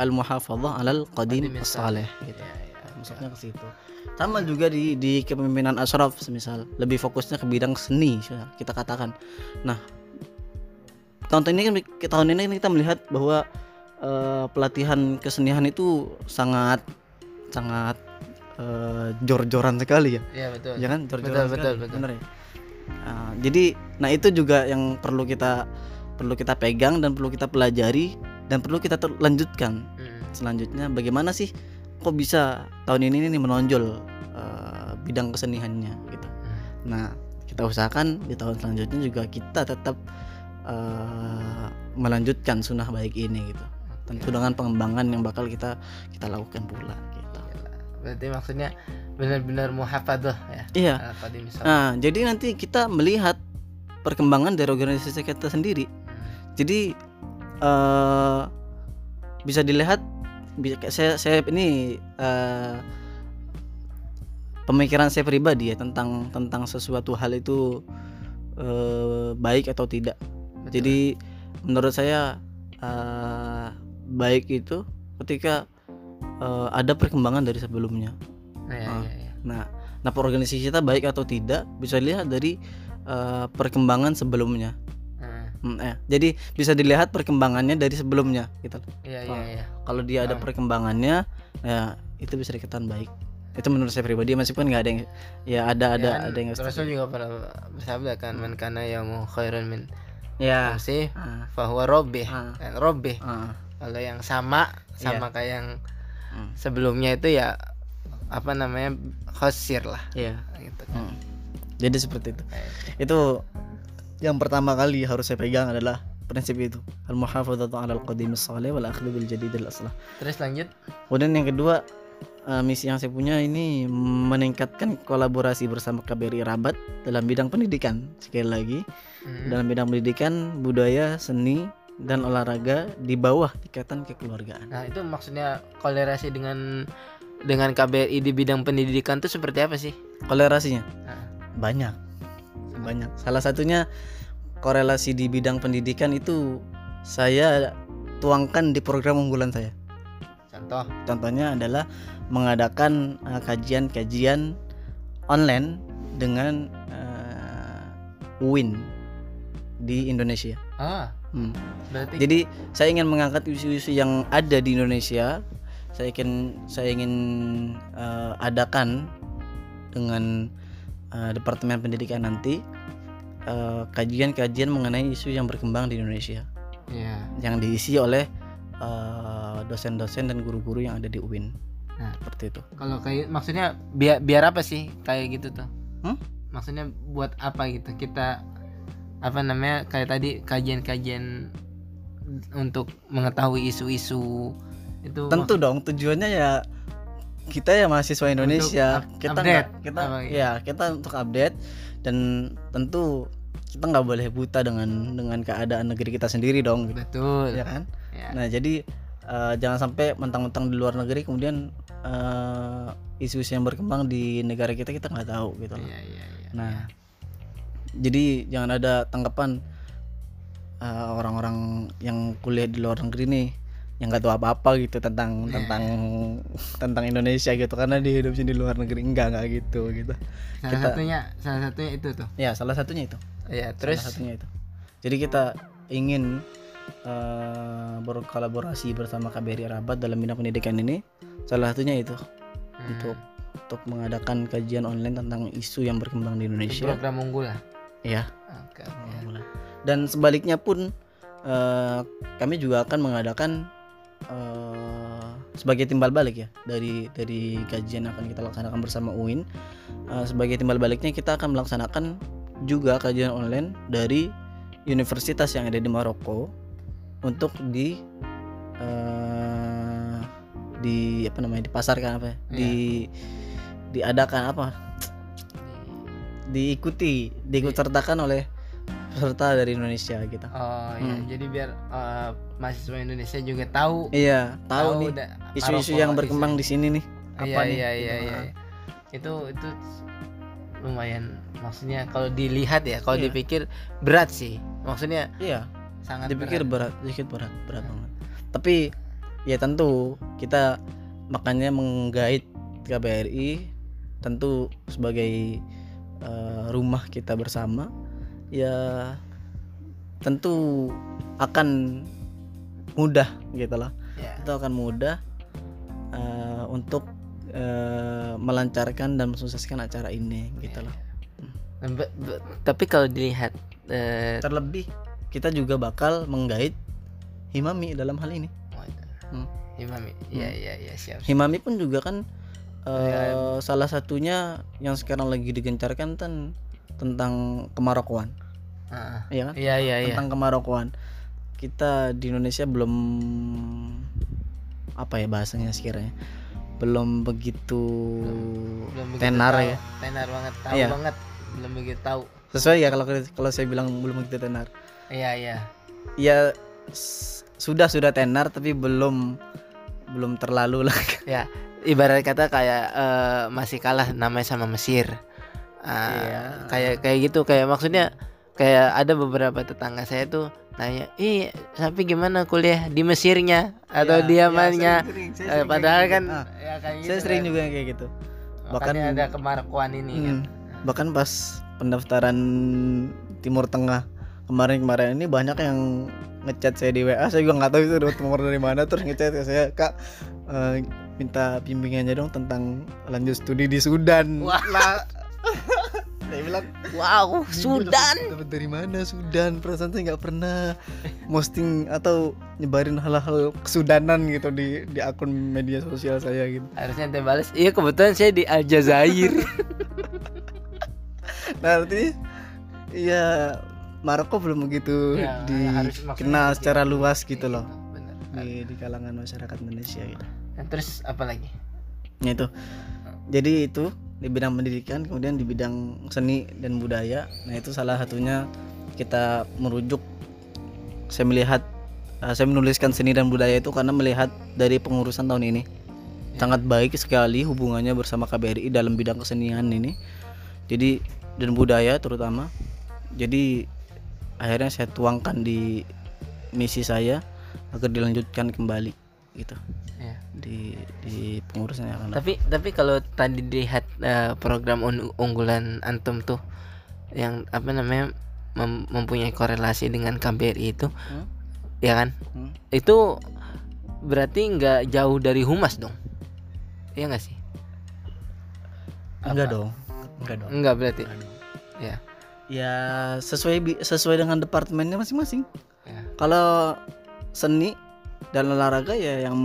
al muhafadzah alal qadim saleh iya. gitu. Iya, iya. Masuknya ke situ. Sama juga di di kepemimpinan Ashraf semisal lebih fokusnya ke bidang seni kita katakan. Nah, tahun ini kan tahun ini kita melihat bahwa eh, pelatihan kesenian itu sangat sangat eh, jor-joran sekali ya. Iya betul Ya kan jor-joran Betul, sekali. betul, betul. Bener ya? Nah, jadi nah itu juga yang perlu kita perlu kita pegang dan perlu kita pelajari dan perlu kita lanjutkan Mm. selanjutnya bagaimana sih kok bisa tahun ini nih menonjol eh, bidang keseniannya gitu. Nah, kita usahakan di tahun selanjutnya juga kita tetap eh, melanjutkan sunnah baik ini gitu. Tentu dengan pengembangan yang bakal kita kita lakukan pula gitu. Berarti maksudnya benar-benar muhafadah ya Iya. saleh. Nah, jadi nanti kita melihat perkembangan dari organisasi kita sendiri. Hmm. Jadi eh bisa dilihat bisa saya saya ini eh, pemikiran saya pribadi ya tentang tentang sesuatu hal itu eh, baik atau tidak. Betul. Jadi menurut saya eh, baik itu ketika eh, ada perkembangan dari sebelumnya. Nah, ah. iya. Nah, nah organisasi kita baik atau tidak bisa dilihat dari eh, perkembangan sebelumnya. Hmm. Hmm, eh, jadi bisa dilihat perkembangannya dari sebelumnya gitu. iya iya Ah. iya Kalau dia ada Ah. perkembangannya, ya itu bisa dikatakan baik. Itu menurut saya pribadi meskipun nggak ada yang ya ada ada Ya ada yang Rasul juga pernah bersabda kan man kana yamu khairun min Ya. amsi Ah, fahuwa robbih Ah. kan ah, kalau yang sama sama kayak yang Hmm. sebelumnya itu ya apa namanya khosir lah iya. gitu kan Hmm. Jadi seperti itu. Kayak- Itu yang pertama kali harus saya pegang adalah prinsip itu al muhafadzatu 'alal qadim salih wal akhdhu bil jadid al aslah. terus lanjut Kemudian yang kedua uh, misi yang saya punya ini meningkatkan kolaborasi bersama KBRI Rabat dalam bidang pendidikan sekali lagi hmm. dalam bidang pendidikan budaya seni dan olahraga di bawah ikatan kekeluargaan. Nah itu maksudnya kolaborasi dengan dengan KBRI di bidang pendidikan itu seperti apa sih? Kolaborasinya nah. banyak, banyak. Salah satunya korelasi di bidang pendidikan itu saya tuangkan di program unggulan saya. Contoh? Contohnya adalah mengadakan uh, kajian-kajian online dengan uh, UIN di Indonesia. Ah. Hmm. Berarti... Jadi saya ingin mengangkat isu-isu yang ada di Indonesia. Saya ingin saya ingin uh, adakan dengan uh, Departemen Pendidikan nanti kajian-kajian uh, mengenai isu yang berkembang di Indonesia. Yeah. Yang diisi oleh dosen-dosen uh, dan guru-guru yang ada di UIN. Nah, seperti itu. Kalau kayak maksudnya biar biar apa sih kayak gitu tuh? Hmm? Maksudnya buat apa gitu? Kita apa namanya kayak tadi kajian-kajian untuk mengetahui isu-isu itu tentu dong tujuannya ya kita ya mahasiswa Indonesia up, kita update. kita iya. ya kita untuk update dan tentu kita nggak boleh buta dengan dengan keadaan negeri kita sendiri dong betul ya kan ya. nah jadi uh, jangan sampai mentang-mentang di luar negeri kemudian uh, isu-isu yang berkembang di negara kita kita nggak tahu gitu loh. Ya, ya, ya, nah ya jadi jangan ada tanggapan uh, orang-orang yang kuliah di luar negeri nih yang nggak tahu apa-apa gitu tentang yeah. tentang tentang Indonesia gitu. Karena dia hidup di luar negeri enggak enggak gitu gitu. Salah kita, satunya salah satunya itu tuh. Ya salah satunya itu. Ya terus? salah satunya itu. Jadi kita ingin uh, berkolaborasi bersama KBRI Rabat dalam bidang pendidikan ini. Salah satunya itu. Hmm. untuk untuk mengadakan kajian online tentang isu yang berkembang di Indonesia. Program unggul lah ya okay, ya. dan sebaliknya pun uh, kami juga akan mengadakan uh, sebagai timbal balik ya dari dari kajian akan kita laksanakan bersama UIN uh, sebagai timbal baliknya kita akan melaksanakan juga kajian online dari universitas yang ada di Maroko untuk di uh, di apa namanya dipasarkan apa ya? Yeah. di diadakan apa diikuti diikut sertakan oleh peserta dari Indonesia gitu. Oh iya, hmm. jadi biar uh, mahasiswa Indonesia juga tahu. Iya, tahu, tahu nih isu-isu yang berkembang di sini nih. Apa iya, nih? Iya iya iya. Itu itu lumayan maksudnya kalau dilihat ya, kalau iya. dipikir berat sih. Maksudnya Iya. Sangat dipikir berat, berat sedikit berat, berat iya. banget. Tapi ya tentu kita makanya menggait KBRI tentu sebagai uh, rumah kita bersama ya tentu akan mudah gitu loh yeah. itu akan mudah uh, untuk uh, melancarkan dan mensukseskan acara ini gitu yeah. loh hmm. be, be, tapi kalau dilihat uh, terlebih kita juga bakal menggait Himami dalam hal ini hmm. Himami ya hmm. ya ya siap Himami pun juga kan uh, salah satunya yang sekarang lagi digencarkan kan tentang kemarokuan uh, iya kan? Iya iya tentang iya. kemarokuan kita di Indonesia belum apa ya bahasanya sekiranya belum begitu belum, belum begitu tenar tahu. ya. Tenar banget tahu iya. banget. Belum begitu tahu. Sesuai ya kalau kalau saya bilang belum begitu tenar. Iya iya. Ya sudah sudah tenar tapi belum belum terlalu lah. Ya ibarat kata kayak uh, masih kalah namanya sama Mesir uh, iya. kayak kayak gitu kayak maksudnya kayak ada beberapa tetangga saya tuh nanya, ih tapi gimana kuliah di Mesirnya atau ya, diamannya? Ya, sering, sering, eh, padahal kan ah, ya, kayak saya gitu, sering kan. juga kayak gitu. Bahkan ada kemarakuan ini hmm, kan. Bahkan pas pendaftaran Timur Tengah kemarin-kemarin ini banyak yang ngechat saya di WA saya juga nggak tahu itu dapat nomor dari mana terus ngechat ke saya kak uh, minta bimbingannya dong tentang lanjut studi di Sudan. Wah. Lah. saya bilang, wow, Sudan. Dapat dari mana Sudan? Perasaan saya nggak pernah posting atau nyebarin hal-hal kesudanan gitu di di akun media sosial saya gitu. Harusnya ente balas. Iya kebetulan saya di Aljazair. nah, artinya iya Maroko belum begitu ya, dikenal secara luas gitu loh. Bener. Di, di kalangan masyarakat Indonesia gitu terus apa lagi Ya itu. Jadi itu di bidang pendidikan, kemudian di bidang seni dan budaya. Nah, itu salah satunya kita merujuk saya melihat uh, saya menuliskan seni dan budaya itu karena melihat dari pengurusan tahun ini sangat baik sekali hubungannya bersama KBRI dalam bidang kesenian ini. Jadi dan budaya terutama. Jadi akhirnya saya tuangkan di misi saya agar dilanjutkan kembali gitu ya. di di pengurusan yang akan Tapi tapi kalau tadi dilihat uh, program un- unggulan antum tuh yang apa namanya mem- mempunyai korelasi dengan KBRI itu, Hmm? ya kan? Hmm? Itu berarti nggak jauh dari humas dong? Iya nggak sih? enggak dong enggak dong Enggak berarti. Ya. Ya sesuai sesuai dengan departemennya masing-masing ya. kalau seni dan olahraga ya yang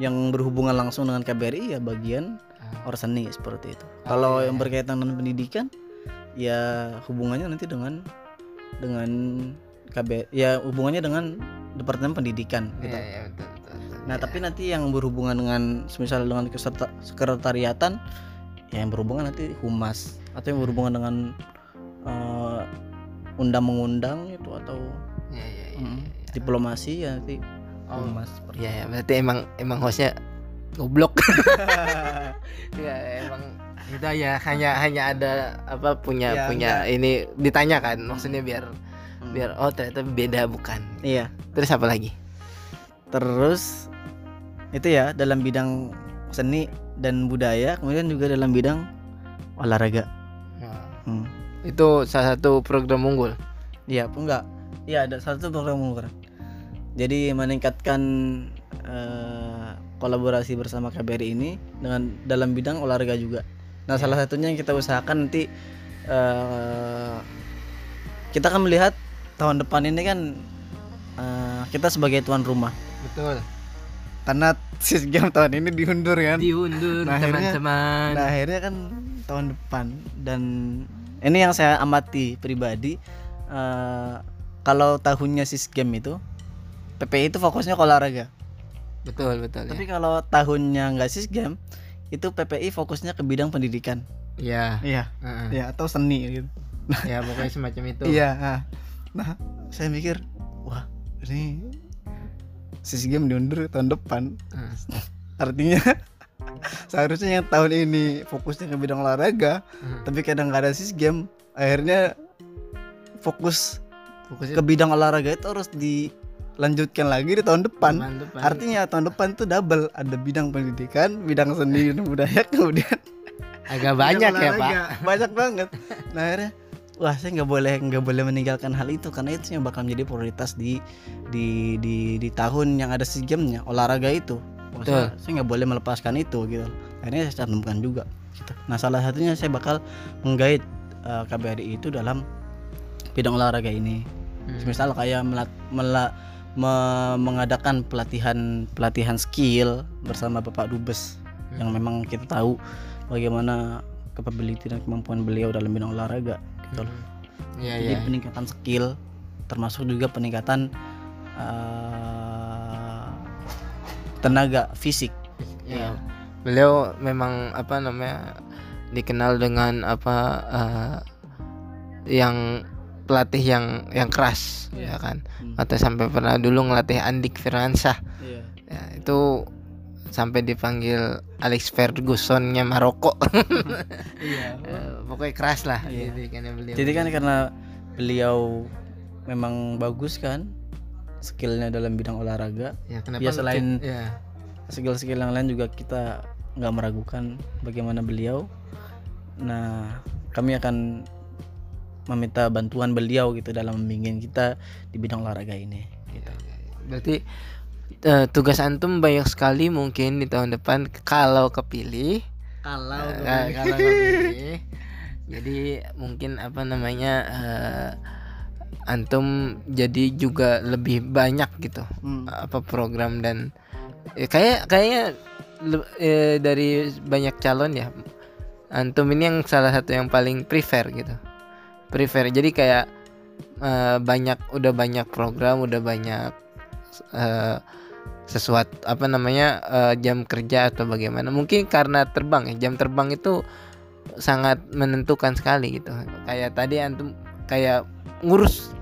yang berhubungan langsung dengan KBRI ya bagian Ah. or seni seperti itu. Oh, Kalau iya, yang iya. berkaitan dengan pendidikan ya hubungannya nanti dengan dengan KB ya hubungannya dengan departemen pendidikan gitu. Iya, iya, betul, betul, betul. Nah, Iya. tapi nanti yang berhubungan dengan misal dengan sekretariatan ya yang berhubungan nanti humas atau yang berhubungan dengan eh, undang mengundang itu atau Iya, iya, iya, mm, iya. diplomasi ya nanti Oh. seperti Iya, ya, berarti emang emang hostnya goblok. ya emang itu ya hanya hanya ada apa punya Ya, punya ini ditanya kan maksudnya biar Hmm. biar oh ternyata beda bukan. iya Terus apa lagi? terus itu ya dalam bidang seni dan budaya kemudian juga dalam bidang olahraga Nah, hmm. Itu salah satu program unggul. Iya, enggak. Iya, ada satu program unggulan. Jadi meningkatkan eh, kolaborasi bersama KBRI ini dengan dalam bidang olahraga juga. Nah, salah satunya yang kita usahakan nanti eh, kita akan melihat tahun depan ini kan eh, kita sebagai tuan rumah. Betul. Karena SEA Games tahun ini diundur kan. Diundur Nah, akhirnya- teman-teman. Nah, akhirnya kan tahun depan dan ini yang saya amati pribadi eh, kalau tahunnya SIS Game itu PPI itu fokusnya ke olahraga. betul, betul Tapi kalau tahunnya nggak SIS Game itu PPI fokusnya ke bidang pendidikan. ya. Iya, Ya. Heeh. iya atau seni gitu. ya pokoknya semacam itu. Iya, nah. Nah, saya mikir, wah, ini SIS Game diundur tahun depan. Heeh. Artinya seharusnya yang tahun ini fokusnya ke bidang olahraga, Heeh. tapi kadang nggak ada sis game. Akhirnya fokus Fokusnya ke bidang olahraga itu harus dilanjutkan lagi di tahun depan. Tahun depan. artinya tahun depan itu double. Ada bidang pendidikan bidang seni dan budaya kemudian agak banyak ya, Pak. banyak banget. Nah akhirnya wah saya nggak boleh nggak boleh meninggalkan hal itu karena itu yang bakal menjadi prioritas di di di, di tahun yang ada SEA Games-nya olahraga itu Saya, nggak boleh melepaskan itu gitu akhirnya saya cantumkan juga gitu. nah salah satunya saya bakal menggait eh, KBRI itu dalam bidang olahraga ini Hmm. misal kayak melat, mela- me- mengadakan pelatihan pelatihan skill bersama Bapak Dubes yang memang kita tahu bagaimana capability dan kemampuan beliau dalam bidang olahraga gitu loh. Iya, Jadi iya. peningkatan skill termasuk juga peningkatan eh, tenaga fisik. Iya. Beliau memang apa namanya dikenal dengan apa eh, yang pelatih yang yang keras Iya. ya kan. Hmm. Atau sampai pernah dulu ngelatih Andik Firmansyah. Iya. Ya, itu sampai dipanggil Alex Fergusonnya Maroko. Iya. Eh, pokoknya keras lah Iya. beliau. Jadi kan karena beliau memang bagus kan skillnya dalam bidang olahraga ya kenapa ya, selain- ya skill-skill yang lain juga kita nggak meragukan bagaimana beliau. Nah, kami akan meminta bantuan beliau gitu dalam membimbing kita di bidang olahraga ini. Gitu. berarti eh, tugas antum banyak sekali mungkin di tahun depan kalau kepilih Kalau Eh, kalau kepilih jadi mungkin apa namanya eh, antum jadi juga lebih banyak gitu Hmm. apa program dan eh, kayak kayaknya le- eh, dari banyak calon ya antum ini yang salah satu yang paling prefer gitu. Prefer jadi kayak eh, banyak udah banyak program udah banyak eh, sesuatu apa namanya uh, jam kerja atau bagaimana. Mungkin karena terbang ya jam terbang itu sangat menentukan sekali gitu. Kayak tadi antum kayak ngurus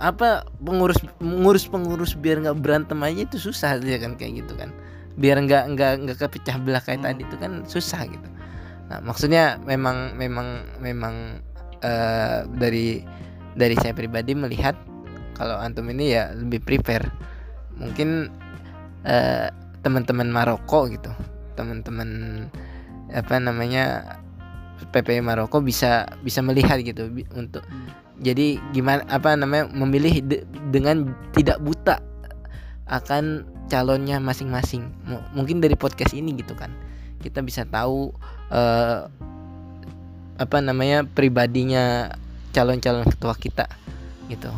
apa pengurus pengurus pengurus biar nggak berantem aja itu susah aja kan kayak gitu kan. Biar nggak nggak nggak kepecah belah kayak tadi itu kan susah gitu. Nah maksudnya memang memang memang uh, dari dari saya pribadi melihat kalau antum ini ya lebih prepare. Mungkin uh, teman-teman Maroko gitu teman-teman apa namanya PPI Maroko bisa bisa melihat gitu untuk hmm. Jadi gimana apa namanya memilih de, dengan tidak buta akan calonnya masing-masing. Mungkin dari podcast ini gitu kan. Kita bisa tahu uh, apa namanya pribadinya calon-calon ketua kita gitu.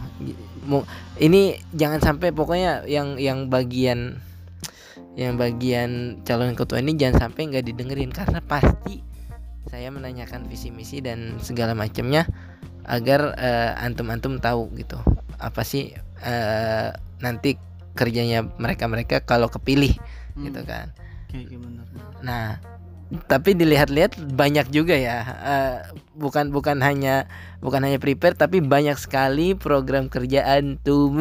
Ini jangan sampai pokoknya yang yang bagian yang bagian calon ketua ini jangan sampai nggak didengerin. Karena pasti saya menanyakan visi misi dan segala macamnya agar uh, antum-antum tahu gitu apa sih uh, nanti kerjanya mereka-mereka kalau kepilih hmm. gitu kan. Nah, tapi dilihat-lihat banyak juga ya uh, bukan bukan hanya bukan hanya prepare tapi banyak sekali program kerjaan tuh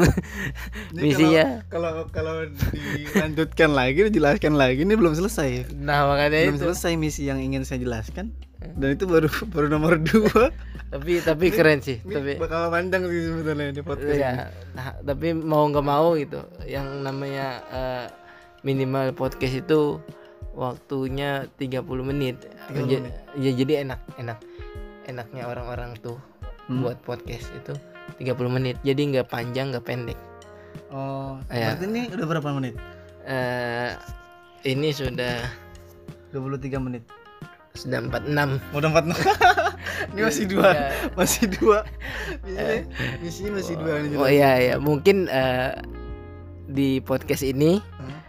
misinya kalau kalau dilanjutkan lagi dijelaskan lagi ini belum selesai nah makanya belum itu. selesai misi yang ingin saya jelaskan dan itu baru baru nomor dua tapi tapi keren sih ini tapi bakal panjang sih sebetulnya di podcast ya nah, tapi mau nggak mau gitu yang namanya uh, minimal podcast itu waktunya 30 menit. 30 menit. Ya, jadi enak enak enaknya orang-orang tuh hmm. buat podcast itu 30 menit. Jadi nggak panjang nggak pendek. Oh, ya. berarti ini udah berapa menit? Uh, ini sudah 23 menit. Sudah 46. Oh, udah 46. ini masih dua, masih dua. Misi, uh, masih dua Oh iya ya, mungkin uh, di podcast ini hmm?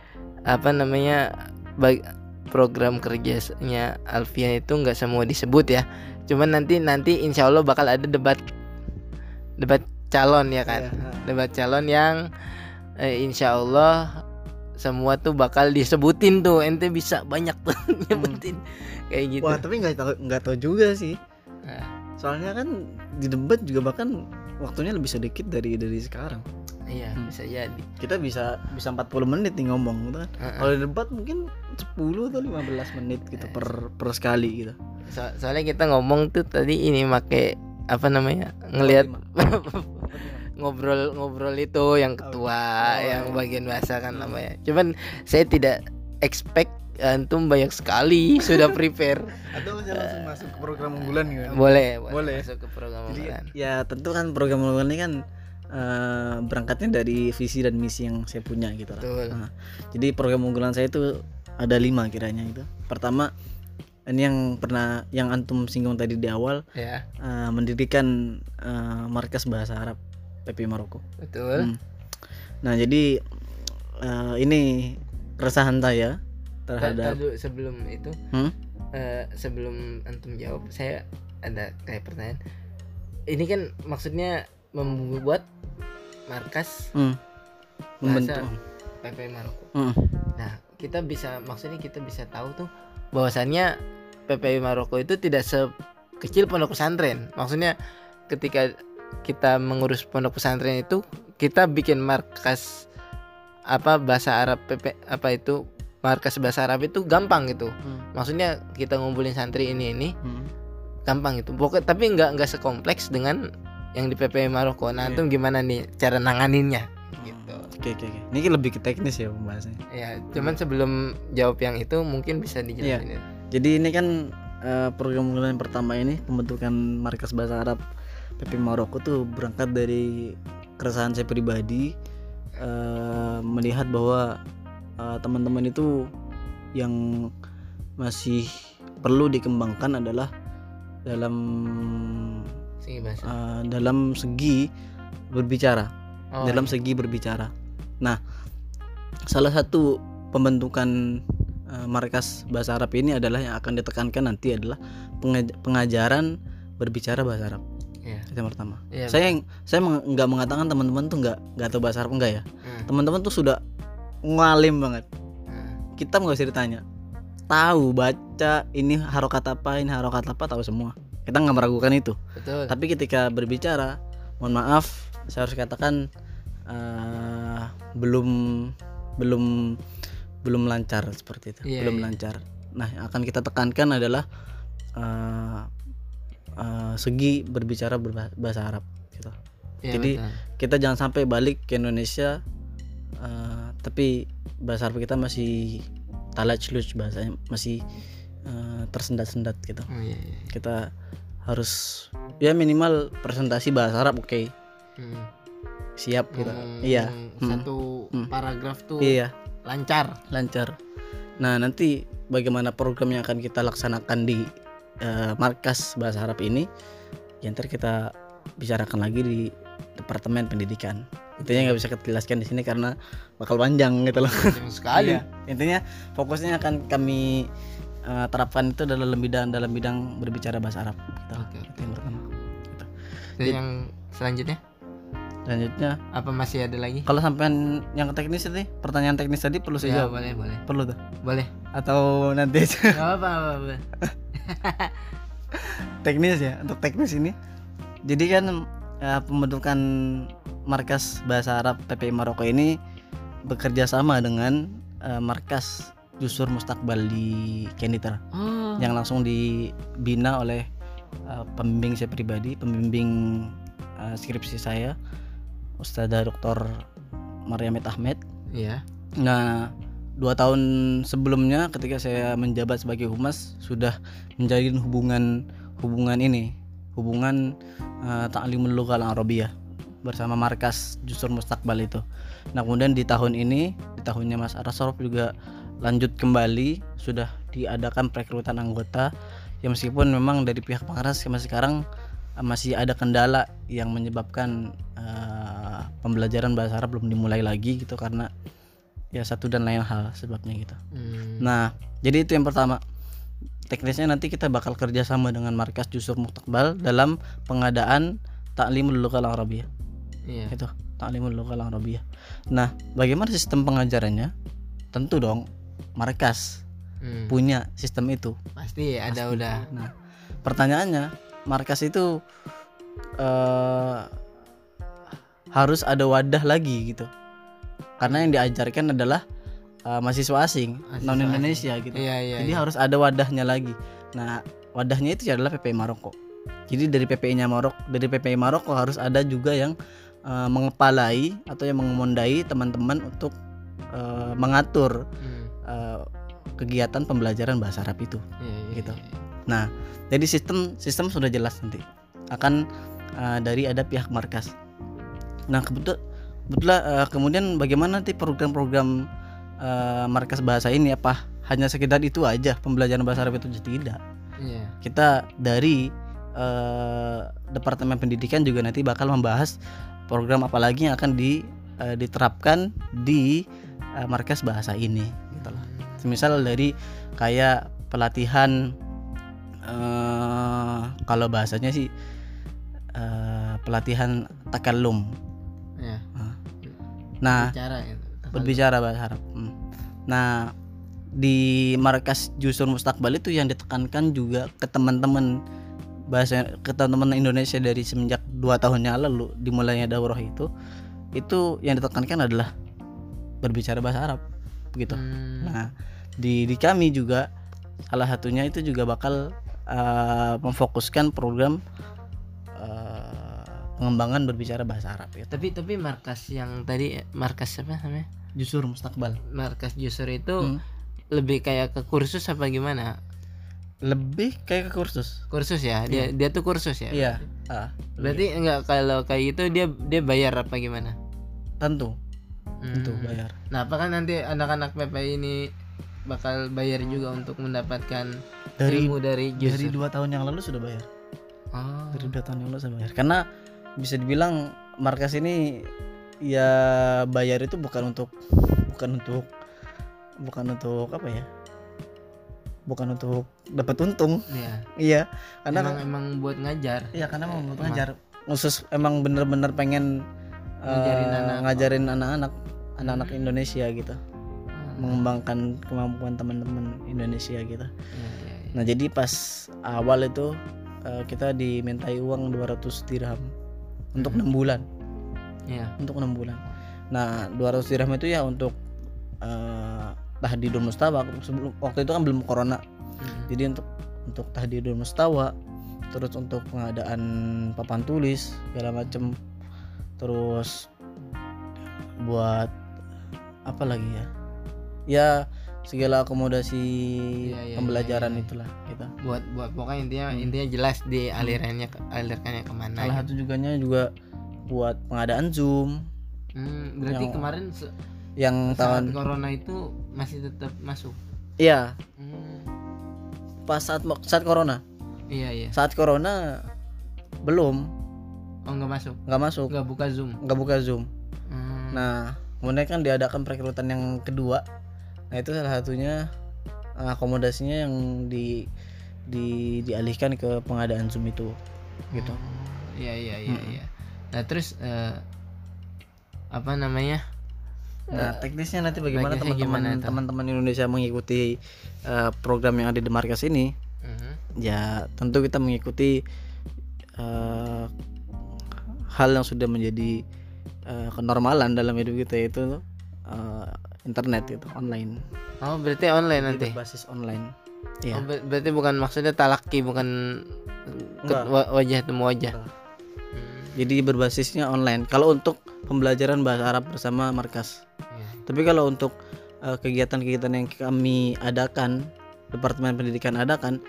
apa namanya bag, program kerjanya Alfian itu nggak semua disebut ya cuman nanti nanti insya Allah bakal ada debat debat calon ya kan yeah. debat calon yang eh, insya Allah semua tuh bakal disebutin tuh ente bisa banyak tuh hmm. nyebutin hmm. kayak gitu wah tapi nggak tahu nggak tahu juga sih nah. soalnya kan di debat juga bahkan waktunya lebih sedikit dari dari sekarang Iya, hmm. bisa jadi. Kita bisa bisa 40 menit nih ngomong gitu kan. Uh -uh. Kalau debat mungkin 10 atau 15 menit gitu per per sekali gitu. So, soalnya kita ngomong tuh tadi ini make apa namanya? ngelihat ngobrol ngobrol itu yang ketua, oh, yang iya. bagian bahasa kan namanya. Cuman saya tidak expect antum banyak sekali sudah prepare atau bisa langsung masuk ke program unggulan gitu boleh boleh, boleh. masuk ke program Jadi, unggulan ya tentu kan program unggulan ini kan uh, berangkatnya dari visi dan misi yang saya punya gitu Betul. Nah, jadi program unggulan saya itu ada lima kiranya itu. Pertama ini yang pernah yang antum singgung tadi di awal ya. uh, mendirikan uh, markas bahasa Arab PP Maroko. Betul. Hmm. Nah jadi uh, ini keresahan saya terhadap Tadu, sebelum itu hmm? uh, sebelum antum jawab saya ada kayak pertanyaan ini kan maksudnya membuat markas hmm. membentuk PP Maroko. Hmm. Nah, kita bisa maksudnya kita bisa tahu tuh bahwasannya PPI Maroko itu tidak sekecil pondok pesantren. Maksudnya ketika kita mengurus pondok pesantren itu kita bikin markas apa bahasa Arab PP apa itu markas bahasa Arab itu gampang gitu. Hmm. Maksudnya kita ngumpulin santri ini ini hmm. gampang itu. Pokoknya tapi nggak nggak sekompleks dengan yang di PPI Maroko. Nah, yeah. gimana nih cara nanganinnya? Gitu. Oke okay, oke okay. Okay. Ini lebih ke teknis ya pembahasannya. Ya, cuman sebelum jawab yang itu mungkin bisa dijelasin. Yeah. Ya. Jadi ini kan uh, program unggulan pertama ini pembentukan markas bahasa Arab PP Maroko tuh berangkat dari keresahan saya pribadi uh, melihat bahwa uh, teman-teman itu yang masih perlu dikembangkan adalah dalam segi bahasa. Uh, dalam segi berbicara oh, dalam iya. segi berbicara nah salah satu pembentukan uh, markas bahasa Arab ini adalah yang akan ditekankan nanti adalah pengaj pengajaran berbicara bahasa Arab. Itu yang pertama. Yeah, saya yang saya nggak mengatakan teman-teman tuh nggak nggak tahu bahasa Arab enggak ya? Hmm. teman-teman tuh sudah ngalim banget. Hmm. kita nggak usah ditanya. Tahu baca ini harokat apa ini harokat apa tahu semua. Kita nggak meragukan itu. Betul. tapi ketika berbicara mohon maaf saya harus katakan uh, belum belum belum lancar seperti itu. Yeah, belum yeah. lancar. Nah yang akan kita tekankan adalah uh, uh, segi berbicara berbahasa Arab gitu yeah, jadi betul. kita jangan sampai balik ke Indonesia uh, tapi bahasa Arab kita masih talaj luj bahasanya masih uh, tersendat-sendat gitu oh, iya, iya. kita harus ya minimal presentasi bahasa Arab oke okay. hmm. siap gitu hmm, iya satu hmm. paragraf tuh iya lancar lancar nah nanti bagaimana program yang akan kita laksanakan di uh, markas bahasa Arab ini ya ntar kita bicarakan lagi di departemen pendidikan intinya nggak bisa kita jelaskan di sini karena bakal panjang gitu loh sekali iya. intinya fokusnya akan kami uh, terapkan itu dalam bidang dalam bidang berbicara bahasa Arab gitu. Oke. Itu yang pertama. Gitu. Jadi, yang selanjutnya Selanjutnya apa masih ada lagi? Kalau sampai yang teknis tadi, pertanyaan teknis tadi perlu saya ya, boleh, boleh. Perlu tuh. Boleh. Atau nanti aja. Gak apa apa. teknis ya, untuk teknis ini. Jadi kan ya, pembentukan markas bahasa Arab PPI Maroko ini bekerja sama dengan uh, markas Jusur Mustakbal di Kenitra oh. yang langsung dibina oleh uh, pembimbing saya pribadi, pembimbing uh, skripsi saya Ustazah Dr. Mariamet Ahmed. Iya. Nah, dua tahun sebelumnya ketika saya menjabat sebagai humas sudah menjalin hubungan hubungan ini, hubungan uh, Ta'limul Lughal Arabiyah bersama markas Jusur Mustakbal itu. Nah, kemudian di tahun ini, di tahunnya Mas Arasorof juga lanjut kembali sudah diadakan perekrutan anggota ya meskipun memang dari pihak Pangras sampai sekarang masih ada kendala yang menyebabkan uh, pembelajaran bahasa Arab belum dimulai lagi gitu karena ya satu dan lain hal sebabnya gitu. Hmm. Nah, jadi itu yang pertama. Teknisnya nanti kita bakal kerjasama dengan markas Jusur Mustakbal dalam pengadaan taklimul lughal arabiyah. Iya. Itu taklimul lughal arabiyah. Nah, bagaimana sistem pengajarannya? Tentu dong markas hmm. punya sistem itu. Pasti ada Pasti. udah. Nah, pertanyaannya markas itu uh, harus ada wadah lagi gitu karena yang diajarkan adalah uh, mahasiswa asing non Indonesia gitu iya, iya, jadi iya. harus ada wadahnya lagi nah wadahnya itu adalah PPI Maroko jadi dari PPI-nya Maroko dari PPI Maroko harus ada juga yang uh, mengepalai atau yang mengemondai teman-teman untuk uh, mengatur hmm. uh, kegiatan pembelajaran bahasa Arab itu iya, iya, gitu iya. iya. nah jadi sistem sistem sudah jelas nanti akan uh, dari ada pihak markas nah kebetul betul uh, kemudian bagaimana nanti program-program uh, markas bahasa ini apa hanya sekedar itu aja pembelajaran bahasa Arab itu tidak yeah. kita dari uh, departemen pendidikan juga nanti bakal membahas program apa lagi yang akan di uh, diterapkan di uh, markas bahasa ini gitu loh. Hmm. Misal dari kayak pelatihan uh, kalau bahasanya sih uh, pelatihan takalum. Nah, berbicara, ya, berbicara bahasa Arab. Hmm. Nah, di markas Jusur Mustakbal itu yang ditekankan juga ke teman-teman bahasa ke teman-teman Indonesia dari semenjak dua tahunnya lalu dimulainya daurah itu itu yang ditekankan adalah berbicara bahasa Arab begitu. Hmm. Nah, di di kami juga salah satunya itu juga bakal uh, memfokuskan program pengembangan berbicara bahasa Arab ya. Tapi tapi markas yang tadi markas apa namanya? Jusur Mustakbal. Markas Jusur itu hmm. lebih kayak ke kursus apa gimana? Lebih kayak ke kursus. Kursus ya. Dia hmm. dia tuh kursus ya. Iya. Ah, berarti enggak kalau kayak itu dia dia bayar apa gimana? Tentu. Hmm. Tentu bayar. Nah, apakah nanti anak-anak PPI ini bakal bayar juga untuk mendapatkan dari, ilmu dari Jusur. dari dua tahun yang lalu sudah bayar oh. dari dua tahun yang lalu sudah bayar karena bisa dibilang markas ini ya bayar itu bukan untuk bukan untuk bukan untuk apa ya? Bukan untuk dapat untung. Iya. Iya karena emang, emang buat ngajar. Iya karena emang buat ngajar. Khusus emang bener-bener pengen ngajarin uh, anak ngajarin anak-anak anak-anak Indonesia gitu. Mengembangkan kemampuan teman-teman Indonesia gitu. Iya. Nah jadi pas awal itu eh, kita dimintai uang 200 dirham untuk enam bulan, Iya. untuk enam bulan. Nah 200 dirham itu ya untuk eh, tahdidul mustawa. Sebelum waktu itu kan belum corona, Hmm. jadi untuk untuk tahdidul mustawa, terus untuk pengadaan papan tulis segala macem, terus buat apa lagi ya? Ya segala akomodasi Iya, iya, pembelajaran iya, iya. itulah kita. buat buat pokoknya intinya Hmm. intinya jelas di alirannya alirkannya ke mana Salah gitu. satu juganya juga buat pengadaan Zoom. Hmm, berarti yang- kemarin yang tahun corona itu masih tetap masuk? Iya. Hmm, pas saat saat corona? Iya iya. Saat corona belum. Oh nggak masuk? Nggak masuk. Nggak buka zoom? Nggak buka Zoom. Hmm, nah kemudian kan diadakan perekrutan yang kedua nah itu salah satunya eh, akomodasinya yang di di dialihkan ke pengadaan Zoom itu gitu oh, iya iya iya Mm-mm. iya nah terus eh, apa namanya Nah, teknisnya nanti bagaimana teman-teman teman-teman Indonesia mengikuti eh, program yang ada di markas ini? Mhm. Ya, tentu kita mengikuti eh, hal yang sudah menjadi eh, kenormalan dalam hidup kita yaitu eh, internet itu online. oh berarti online nanti berbasis online. oh, Iya. ber- berarti bukan maksudnya talaki bukan wajah temu wajah Enggak. Hmm, Jadi berbasisnya online. Kalau untuk pembelajaran bahasa Arab bersama markas. iya. Tapi kalau untuk eh, kegiatan-kegiatan yang kami adakan, Departemen Pendidikan adakan,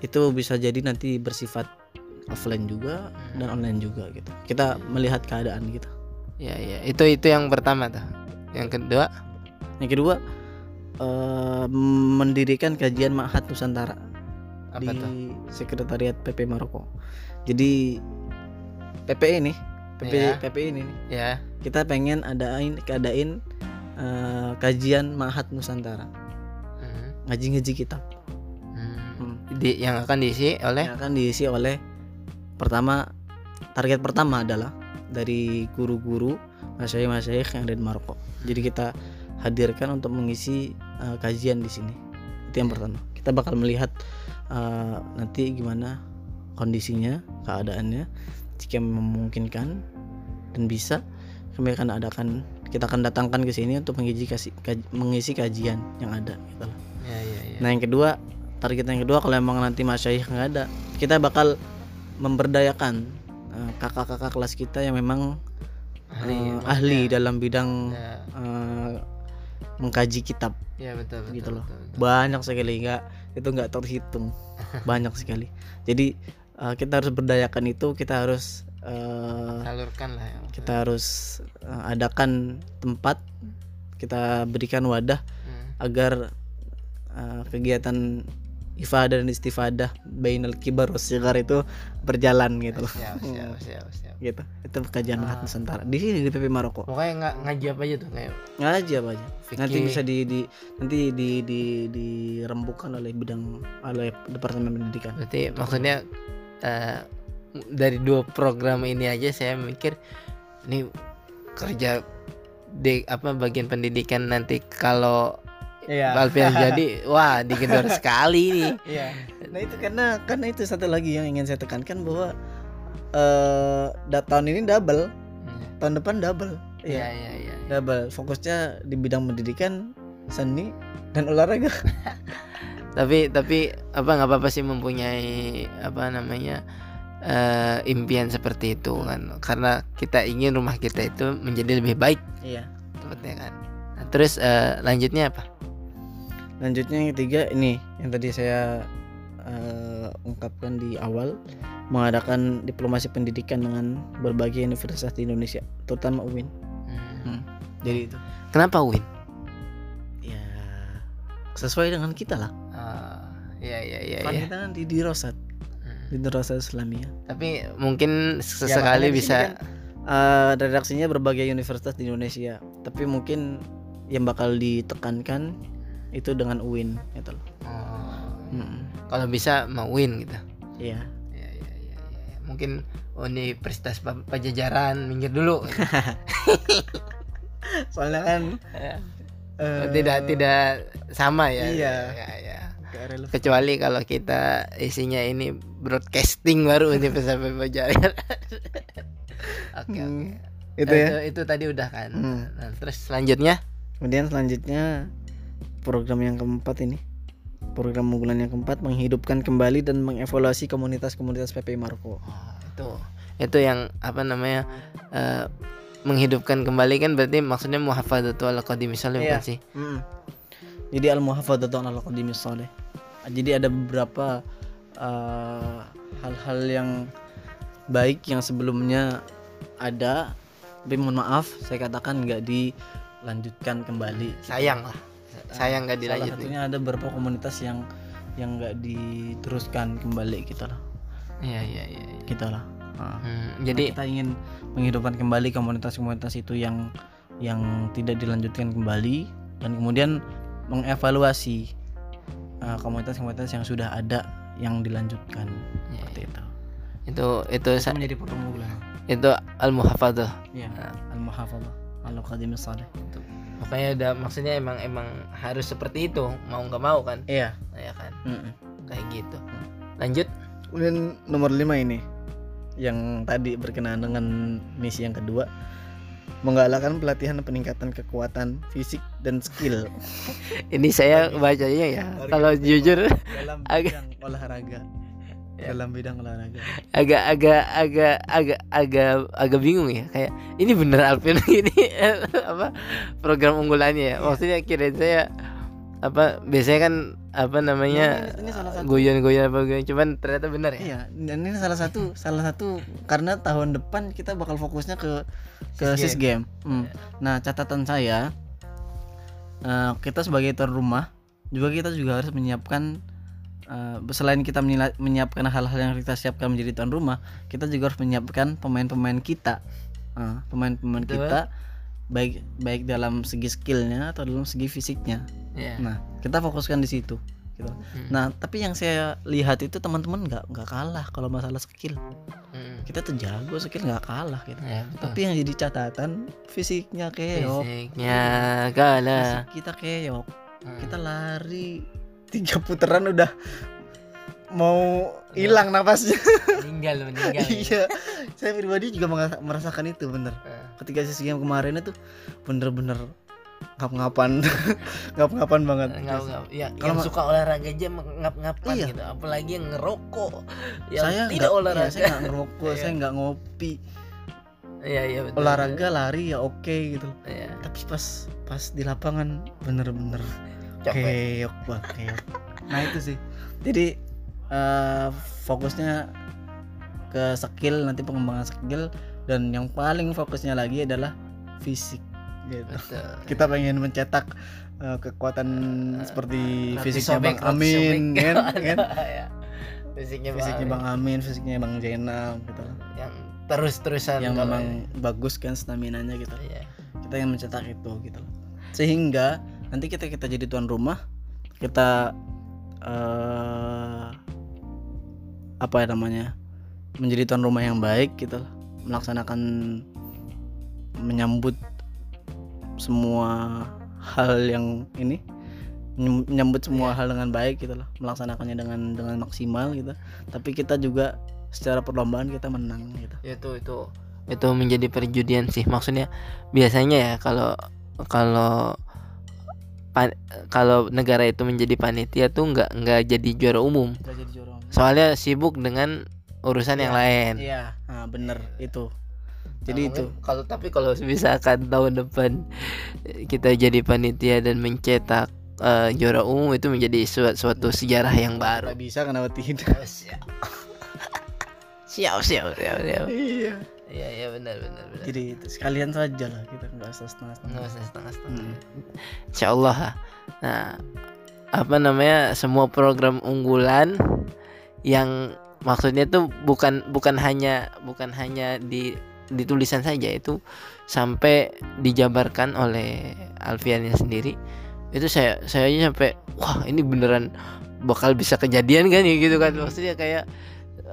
itu bisa jadi nanti bersifat offline juga dan online juga gitu. Kita melihat keadaan gitu. Iya iya itu itu yang pertama tuh. Yang kedua Yang kedua eh, mendirikan kajian Ma'had Nusantara apa di tuh? Sekretariat PP Maroko. Jadi PPI nih, PP Iya. PPI ini nih, Ya. kita pengen adain keadain eh, kajian Ma'had Nusantara, Mhm. ngaji-ngaji kitab. Hmm. Hmm. Di, yang akan diisi oleh yang akan diisi oleh pertama target pertama adalah dari guru-guru masyayikh-masyayikh yang ada di Maroko. Jadi kita hadirkan untuk mengisi uh, kajian di sini. Itu yang pertama. Kita bakal melihat uh, nanti gimana kondisinya, keadaannya. Jika memungkinkan dan bisa, kami akan adakan kita akan datangkan ke sini untuk mengisi kaj- mengisi kajian yang ada gitu loh. ya ya ya. Nah yang kedua target yang kedua kalau emang nanti masyayikh nggak ada kita bakal memberdayakan eh, kakak-kakak kelas kita yang memang ahli, ilmu. ahli dalam bidang Ya, eh, mengkaji kitab ya betul betul. gitu loh. betul, betul. banyak sekali nggak itu nggak terhitung banyak sekali jadi eh, kita harus berdayakan itu kita harus eh, Salurkan lah ya. kita harus eh, adakan tempat kita berikan wadah Hmm. agar uh, kegiatan ifadah dan istifadah bainal kibar was sigar itu berjalan gitu loh. Siap siap siap siap. Gitu. Itu kajian Ah. Nusantara di sini di PP Maroko. Pokoknya nggak ngaji apa aja tuh kayak Ngaji apa aja. Nanti fikih. bisa di, di nanti di di dirembukan oleh bidang oleh Departemen Pendidikan. Berarti maksudnya eh, dari dua program ini aja saya mikir ini kerja di apa bagian pendidikan nanti kalau Iya. Alfian jadi wah digedor sekali nih. Iya. Nah itu karena karena itu satu lagi yang ingin saya tekankan bahwa eh da- tahun ini double, tahun depan double. Iya iya iya. double fokusnya di bidang pendidikan seni dan olahraga Tapi tapi apa nggak apa-apa sih mempunyai apa namanya eh, impian seperti itu kan karena kita ingin rumah kita itu menjadi lebih baik iya sepertinya kan. Nah, terus eh, lanjutnya apa? Lanjutnya yang ketiga ini yang tadi saya eh, ungkapkan di awal mengadakan diplomasi pendidikan dengan berbagai universitas di Indonesia terutama UIN Hmm. jadi itu Kenapa Win? ya sesuai dengan kita lah Ah, iya iya iya. kan iya. kita kan di di Rosat Hmm. di Rosat Islamiyah Tapi mungkin Ya, sesekali sini bisa kan, eh, redaksinya berbagai universitas di Indonesia tapi mungkin yang bakal ditekankan itu dengan UIN gitu loh Oh, Mm-mm. kalau bisa mau win gitu. iya Ya, ya, ya, ya, ya. Mungkin Universitas Pa- Pajajaran minggir dulu. soalnya kan Ya. uh, tidak tidak sama ya iya ya, ya. kecuali kalau kita isinya ini broadcasting baru ini sampai Bajair oke hmm, oke itu ya itu, itu tadi udah kan hmm. nah, terus selanjutnya kemudian selanjutnya program yang keempat ini. Program unggulan yang keempat menghidupkan kembali dan mengevaluasi komunitas-komunitas PP Marco. Itu itu yang apa namanya uh, menghidupkan kembali kan berarti maksudnya muhafadzatu ala qadimi salih iya. sih mm. jadi al muhafadzatu ala qadimi salih jadi ada beberapa eh, hal-hal uh, yang baik yang sebelumnya ada tapi mohon maaf saya katakan nggak dilanjutkan kembali. Sayang lah sayang nggak dilanjutkan satunya ada beberapa komunitas yang yang nggak diteruskan kembali kita lah. Iya iya iya, iya. kita lah. Nah, hmm, jadi kita ingin menghidupkan kembali komunitas-komunitas itu yang yang tidak dilanjutkan kembali dan kemudian mengevaluasi uh, komunitas-komunitas yang sudah ada yang dilanjutkan. Ya, seperti itu. Itu itu, itu menjadi pertemuan itu al muhafadah ya nah. al muhafadah al qadim salih makanya ada maksudnya emang emang harus seperti itu mau nggak mau kan iya ya kan mm -mm. kayak gitu lanjut kemudian nomor lima ini yang tadi berkenaan dengan misi yang kedua menggalakkan pelatihan peningkatan kekuatan fisik dan skill. Ini saya bacanya ya. Kalau jujur agak olahraga ya. dalam bidang olahraga. Agak agak agak agak agak agak bingung ya kayak ini bener Alvin ini apa program unggulannya ya? Maksudnya kira saya apa biasanya kan apa namanya goyan-goyan apa goyan cuman ternyata benar ya? Iya dan ini salah satu salah satu karena tahun depan kita bakal fokusnya ke ke sis game, Hmm. nah catatan saya uh, kita sebagai tuan rumah juga kita juga harus menyiapkan uh, selain kita menyiapkan hal-hal yang kita siapkan menjadi tuan rumah kita juga harus menyiapkan pemain-pemain kita. Uh, pemain-pemain kita baik baik dalam segi skillnya atau dalam segi fisiknya. Yeah. nah kita fokuskan di situ gitu. Hmm. nah tapi yang saya lihat itu teman-teman nggak nggak kalah kalau masalah skill. Hmm. kita tuh jago skill nggak kalah gitu. Yeah, tapi yang jadi catatan fisiknya keok. Fisiknya kalah. Fisik kita keok. Hmm. kita lari tiga putaran udah mau hilang napasnya meninggal meninggal iya saya pribadi juga merasakan itu bener uh. ketika sesi yang kemarin itu bener-bener ngap-ngapan ngap-ngapan banget ngap ngap ya kalau yang suka olahraga aja ngap-ngapan iya. gitu apalagi yang ngerokok yang saya tidak enggak, olahraga iya, saya nggak ngerokok iya. saya nggak ngopi Iya iya betul. Olahraga lari ya oke okay, gitu. Iya. Tapi pas pas di lapangan bener-bener keok banget nah itu sih. Jadi uh, fokusnya ke skill nanti pengembangan skill dan yang paling fokusnya lagi adalah fisik gitu. Betul. kita pengen mencetak uh, kekuatan uh, seperti fisiknya Bang Amin kan? Kan? Ya. fisiknya, fisiknya Bang Amin fisiknya Bang Jenal gitu. Yang terus-terusan yang memang ya. bagus kan stamina nya gitu. Yeah. kita yang mencetak itu gitu. Sehingga nanti kita kita jadi tuan rumah kita uh, apa ya namanya menjadi tuan rumah yang baik gitu melaksanakan menyambut semua hal yang ini menyambut semua hal dengan baik gitu loh melaksanakannya dengan dengan maksimal gitu. Tapi kita juga secara perlombaan kita menang gitu. Itu itu itu menjadi perjudian sih. Maksudnya biasanya ya kalau kalau pan, kalau negara itu menjadi panitia tuh nggak nggak jadi juara umum. jadi juara umum. Soalnya sibuk dengan urusan ya, yang lain. Iya, nah, bener itu. Jadi nah, itu. Kalau tapi kalau misalkan tahun depan kita jadi panitia dan mencetak uh, juara umum itu menjadi suatu, suatu sejarah yang baru. bisa kenapa tidak? siap. siap, siap, siap, siap. Iya. Iya iya benar benar benar. Jadi sekalian saja lah kita nggak usah setengah setengah. Nggak usah setengah setengah. Hmm. Insya Allah. Nah apa namanya semua program unggulan yang maksudnya tuh bukan bukan hanya bukan hanya di di tulisan saja itu sampai dijabarkan oleh Alfiannya sendiri itu saya saya aja sampai wah ini beneran bakal bisa kejadian kan ya gitu kan maksudnya kayak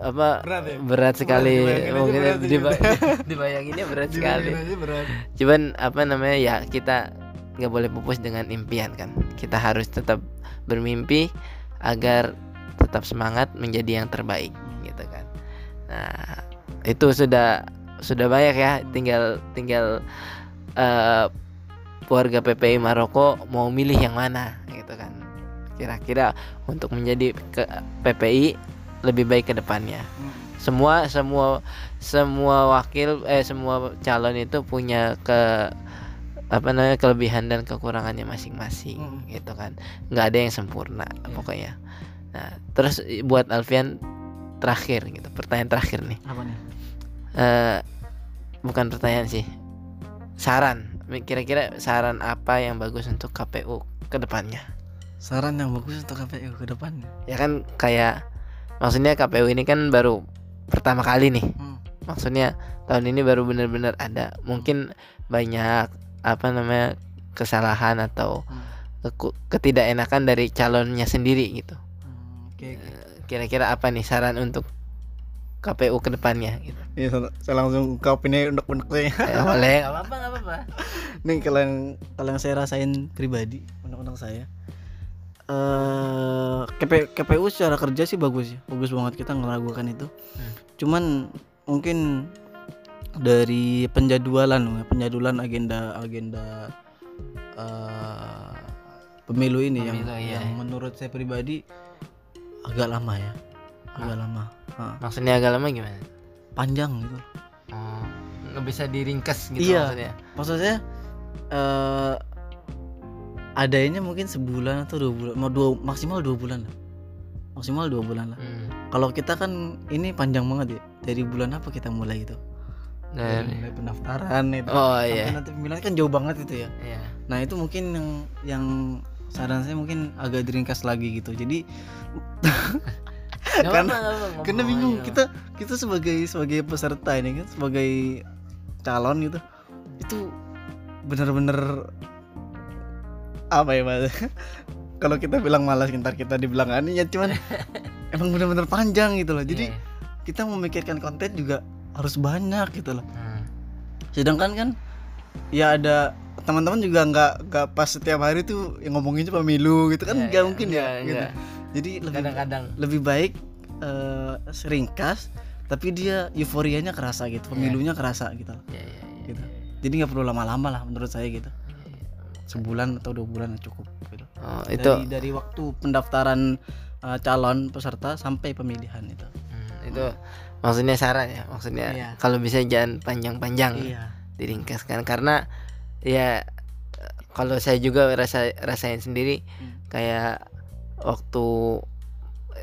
apa berat, ya? berat sekali. Mungkin diba dibayanginnya berat sekali. berat. cuman apa namanya ya kita nggak boleh pupus dengan impian kan. Kita harus tetap bermimpi agar tetap semangat menjadi yang terbaik gitu kan. Nah itu sudah sudah banyak ya. Tinggal tinggal uh, warga PPI Maroko mau milih yang mana gitu kan. Kira-kira untuk menjadi ke PPI lebih baik ke depannya. Semua semua semua wakil eh semua calon itu punya ke apa namanya kelebihan dan kekurangannya masing-masing hmm. gitu kan. Nggak ada yang sempurna yeah. pokoknya. Nah terus buat Alfian terakhir gitu pertanyaan terakhir nih. Apa nih? Uh, bukan pertanyaan sih saran. Kira-kira saran apa yang bagus untuk KPU ke depannya? Saran yang bagus untuk KPU ke depannya? Ya kan kayak maksudnya KPU ini kan baru pertama kali nih hmm. maksudnya tahun ini baru benar-benar ada mungkin banyak apa namanya kesalahan atau hmm. ketidakenakan dari calonnya sendiri gitu. Hmm, okay, okay. Eh, kira-kira apa nih saran untuk KPU ke depannya gitu? Iya, saya langsung ungkap ini unek-unek saya. Ya, boleh, nggak apa-apa, nggak apa-apa. Nih kalau yang kalau yang saya rasain pribadi, unek-unek saya. Uh, eh, KP, KPU secara kerja sih bagus ya, bagus banget kita ngeragukan itu. Hmm. Cuman mungkin dari penjadwalan penjadwalan agenda agenda uh, pemilu ini pemilu, yang iya. yang menurut saya pribadi agak lama ya agak ah. lama ah. maksudnya agak lama gimana panjang gitu oh, nggak bisa diringkas gitu iya, maksudnya maksudnya uh, adanya mungkin sebulan atau dua bulan mau dua maksimal dua bulan lah. Maksimal dua bulan lah. Hmm. kalau kita kan ini panjang banget ya dari bulan apa kita mulai itu? Dari mulai pendaftaran itu oh iya. nanti pemilihan kan jauh banget itu ya. Iya. nah itu mungkin yang yang saran saya mungkin agak diringkas lagi gitu. Jadi karena apa, karena bingung kita kita sebagai sebagai peserta ini kan sebagai calon gitu itu benar-benar apa ya mas? Kalau kita bilang malas ntar kita dibilang aneh ya cuman emang benar-benar panjang gitu loh. Jadi yeah. kita memikirkan konten juga harus banyak gitu loh. Hmm. sedangkan kan ya ada teman-teman juga nggak nggak pas setiap hari tuh yang ngomongin cuma pemilu gitu kan iya, nggak ya, mungkin ya, ya gitu. jadi lebih kadang-kadang. lebih baik uh, seringkas tapi dia euforianya kerasa gitu iya. pemilunya kerasa gitu. Yeah, yeah, yeah, gitu. jadi nggak perlu lama-lama lah menurut saya gitu sebulan atau dua bulan cukup gitu oh, itu dari, dari waktu pendaftaran uh, calon peserta sampai pemilihan itu hmm, itu maksudnya saran ya maksudnya iya. kalau bisa jangan panjang-panjang iya. diringkaskan karena ya kalau saya juga rasa rasain sendiri hmm. kayak waktu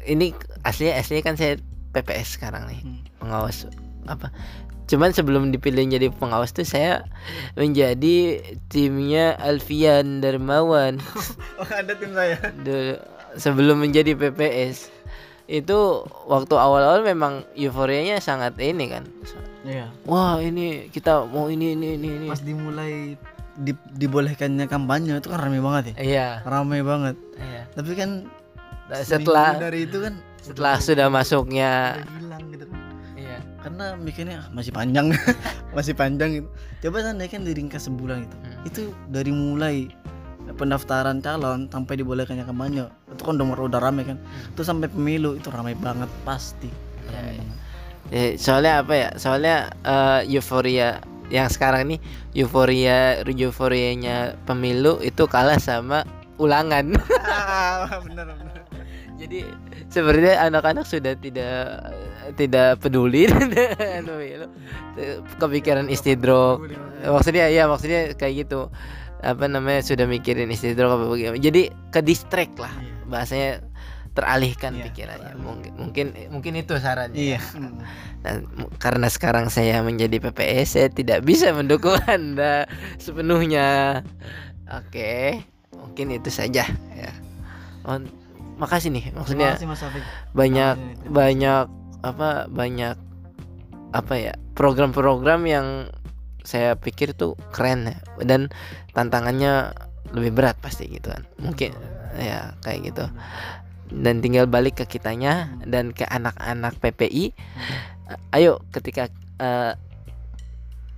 ini aslinya aslinya kan saya PPS sekarang nih hmm. pengawas apa cuman sebelum dipilih jadi pengawas tuh saya menjadi timnya Alfian Darmawan. Oh ada tim saya. Dulu, sebelum menjadi PPS itu waktu awal-awal memang euforianya sangat ini kan. Iya. Wah ini kita mau ini ini ini ini. Pas dimulai di, dibolehkannya kampanye itu kan ramai banget ya? Iya. Ramai banget. Iya. Tapi kan nah, setelah dari itu kan setelah udah, sudah masuknya karena mikirnya ah, masih panjang. Masih panjang gitu. Coba seandainya kan diringkas sebulan gitu. Hmm. itu dari mulai pendaftaran calon sampai dibolehkannya kampanye itu kan udah udah rame kan. Hmm. terus sampai pemilu itu ramai banget pasti. Ya, ya. Eh, soalnya apa ya? Soalnya uh, euforia yang sekarang nih euforia euforianya pemilu itu kalah sama ulangan. Bener bener jadi sebenarnya anak-anak sudah tidak tidak peduli. Dengan pemilu kepikiran istidrok maksudnya. Ya maksudnya kayak gitu. Apa namanya sudah mikirin istidrok apa bagaimana. Jadi ke distract lah iya. bahasanya teralihkan iya, pikirannya. Mungkin mungkin mungkin itu sarannya. Iya. nah, karena sekarang saya menjadi PPS saya tidak bisa mendukung anda sepenuhnya. Oke mungkin itu saja ya makasih nih maksudnya kasih, banyak banyak apa banyak apa ya program-program yang saya pikir tuh keren ya dan tantangannya lebih berat pasti gitu kan. Mungkin ya kayak gitu. Dan tinggal balik ke kitanya dan ke anak-anak PPI ayo ketika uh,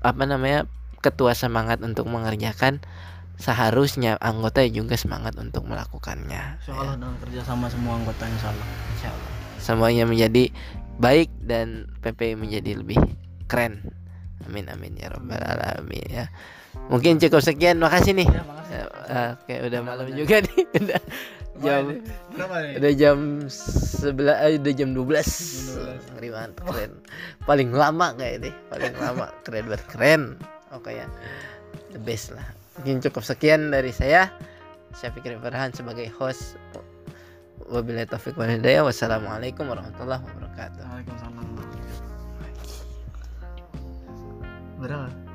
apa namanya ketua semangat untuk mengerjakan seharusnya anggota juga semangat untuk melakukannya. Insya Allah ya. dengan kerjasama semua anggota Insya Allah. Insya Allah. Semuanya menjadi baik dan PP menjadi lebih keren. Amin amin ya robbal alamin ya. Mungkin cukup sekian. Makasih nih. Ya, makasih. Ya, oke, udah malam juga nih. udah jam udah jam sebelas eh, udah jam 12 ngeri banget keren paling lama kayak ini paling lama keren banget keren oke ya the best lah mungkin cukup sekian dari saya. Syafiq Farhan sebagai host wabillahi taufiq wal hidayah. Wassalamualaikum warahmatullahi wabarakatuh. Waalaikumsalam. Berapa